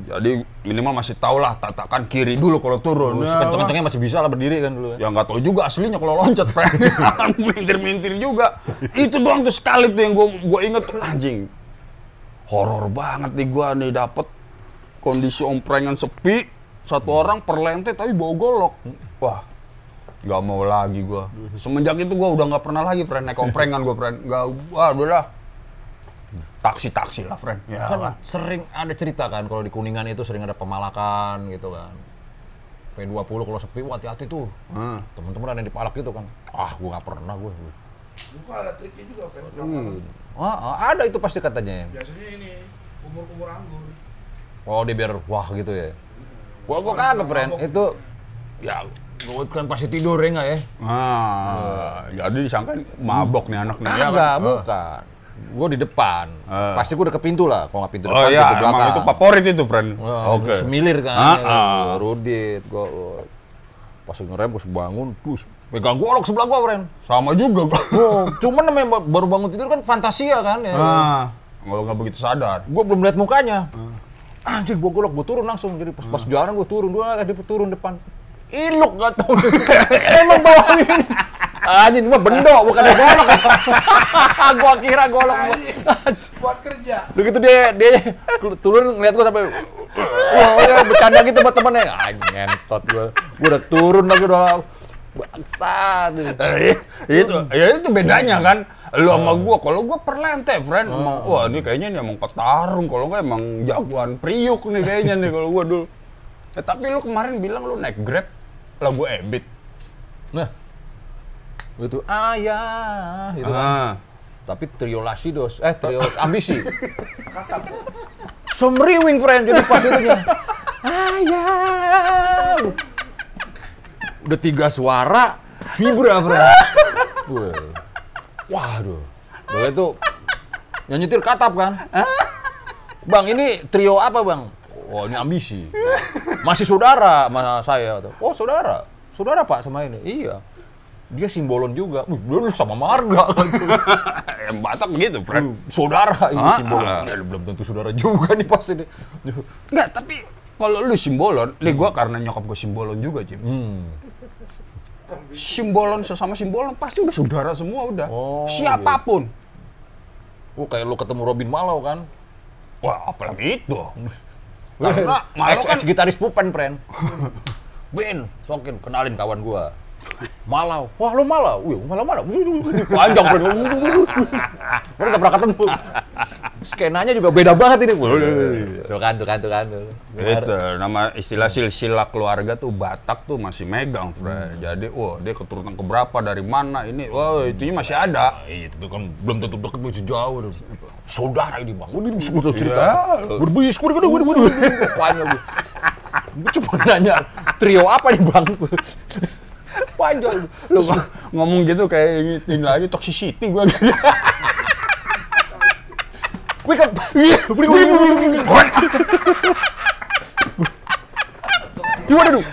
Jadi minimal masih tau lah tatakan kiri dulu kalau turun. Ya, Kenceng-kencengnya masih bisa lah berdiri kan dulu. Ya nggak tahu juga aslinya kalau loncat. Mintir-mintir juga. Itu doang tuh sekali tuh yang gua gua inget tuh anjing. Horor banget nih gua nih dapet kondisi omprengan sepi, satu orang perlente tapi bawa golok. Wah, nggak mau lagi gua. Semenjak itu gua udah nggak pernah lagi, friend naik omprengan gua, friend. Nggak, wah udah lah. Taksi-taksi lah, friend. Ya Kan lah. sering ada cerita kan kalau di Kuningan itu sering ada pemalakan gitu kan. P20 kalau sepi, hati-hati tuh. Hmm. Temen-temen ada yang dipalak gitu kan. Ah, gua nggak pernah gue. Bukan ada triknya juga, Fen. Ah, ah, ada itu pasti katanya. Biasanya ini umur-umur anggur. Oh, dia biar wah gitu ya. Gua gua kagak, Pren. Itu ya gua kan pasti tidur ya nggak ya? Ah, jadi disangka mabok nih anak nih. ya Kagak, kan? bukan. Gue di depan. Ah. Pasti gue udah ke pintu lah. Kalau nggak pintu Oh depan, iya, pintu belakang. emang itu favorit itu, friend. Wah, Oke. Semilir kan. Ya, ah. Rudit. Gua, gua pas ngerem, pas bangun, terus megang golok sebelah gua, Pren. Sama juga kok. Oh, cuman namanya ba- baru bangun tidur kan fantasia kan ya. Ah, nggak nggak begitu sadar. Gue belum lihat mukanya. Anjir, gua golok, gua turun langsung. Jadi pas, pas jalan gua turun, gua tadi turun depan. Iluk gak tau. Emang bawaan Anjing, ini mah bendok, bukan golok. gua kira golok. Buat kerja. Udah gitu dia dia turun ngeliat gua sampai wah ya bercanda gitu buat temennya. Anjing ngentot gua. Gua udah turun lagi udah bangsat. Eh, itu, ya itu bedanya kan. Lu sama gua, kalau gua perlente, friend. Emang, wah ini kayaknya nih emang petarung. Kalau nggak emang jagoan priuk nih kayaknya nih kalau gua dulu. Eh, tapi lu kemarin bilang lu naik Grab lagu Ebit. Nah. Itu ayah gitu kan. Ah. Tapi trio Lasidos, eh trio ambisi. Semriwing friend jadi pas itu dia. Ayah. Udah tiga suara, vibra friend. Wah. Waduh. Udah itu yang nyetir katap kan. Bang ini trio apa bang? Oh ini ambisi. Masih saudara sama saya. Oh saudara. Saudara pak sama ini. Iya. Dia simbolon juga. Dia sama marga. Yang Batak begitu, friend. saudara ini Ah, simbolon. ah. Ya, belum tentu saudara juga nih pas ini. Enggak, tapi kalau lu simbolon, nih gua karena nyokap gua simbolon juga, Jim. Hmm. Simbolon sesama simbolon pasti udah saudara semua udah. Oh, Siapa pun. Oh, kayak lu ketemu Robin Malau kan? Wah, apalagi itu. Karena Malau kan gitaris Pupen, friend. Ben, sokin kenalin kawan gua. Malau. Wah, lu Malau. Wih, Malau Malau. Panjang, friend. Baru nggak pernah ketemu. Skenanya juga beda banget ini. Tuh kan, tuh kan, tuh kan. Itu nama istilah silsilah keluarga tuh Batak tuh masih megang, Fred. Jadi, wah dia keturunan keberapa dari mana ini? Wah, itu masih ada. Nah, itu kan belum tentu deket masih jauh. Saudara ini bang, ini bisa gue cerita. Iya. Berbis, gue gue gue gue panjang. Gue cuma nanya trio apa nih bang? Panjang. Lu ng- ngomong gitu kayak ini lagi toxicity gua. Gue gue gue Gimana dulu?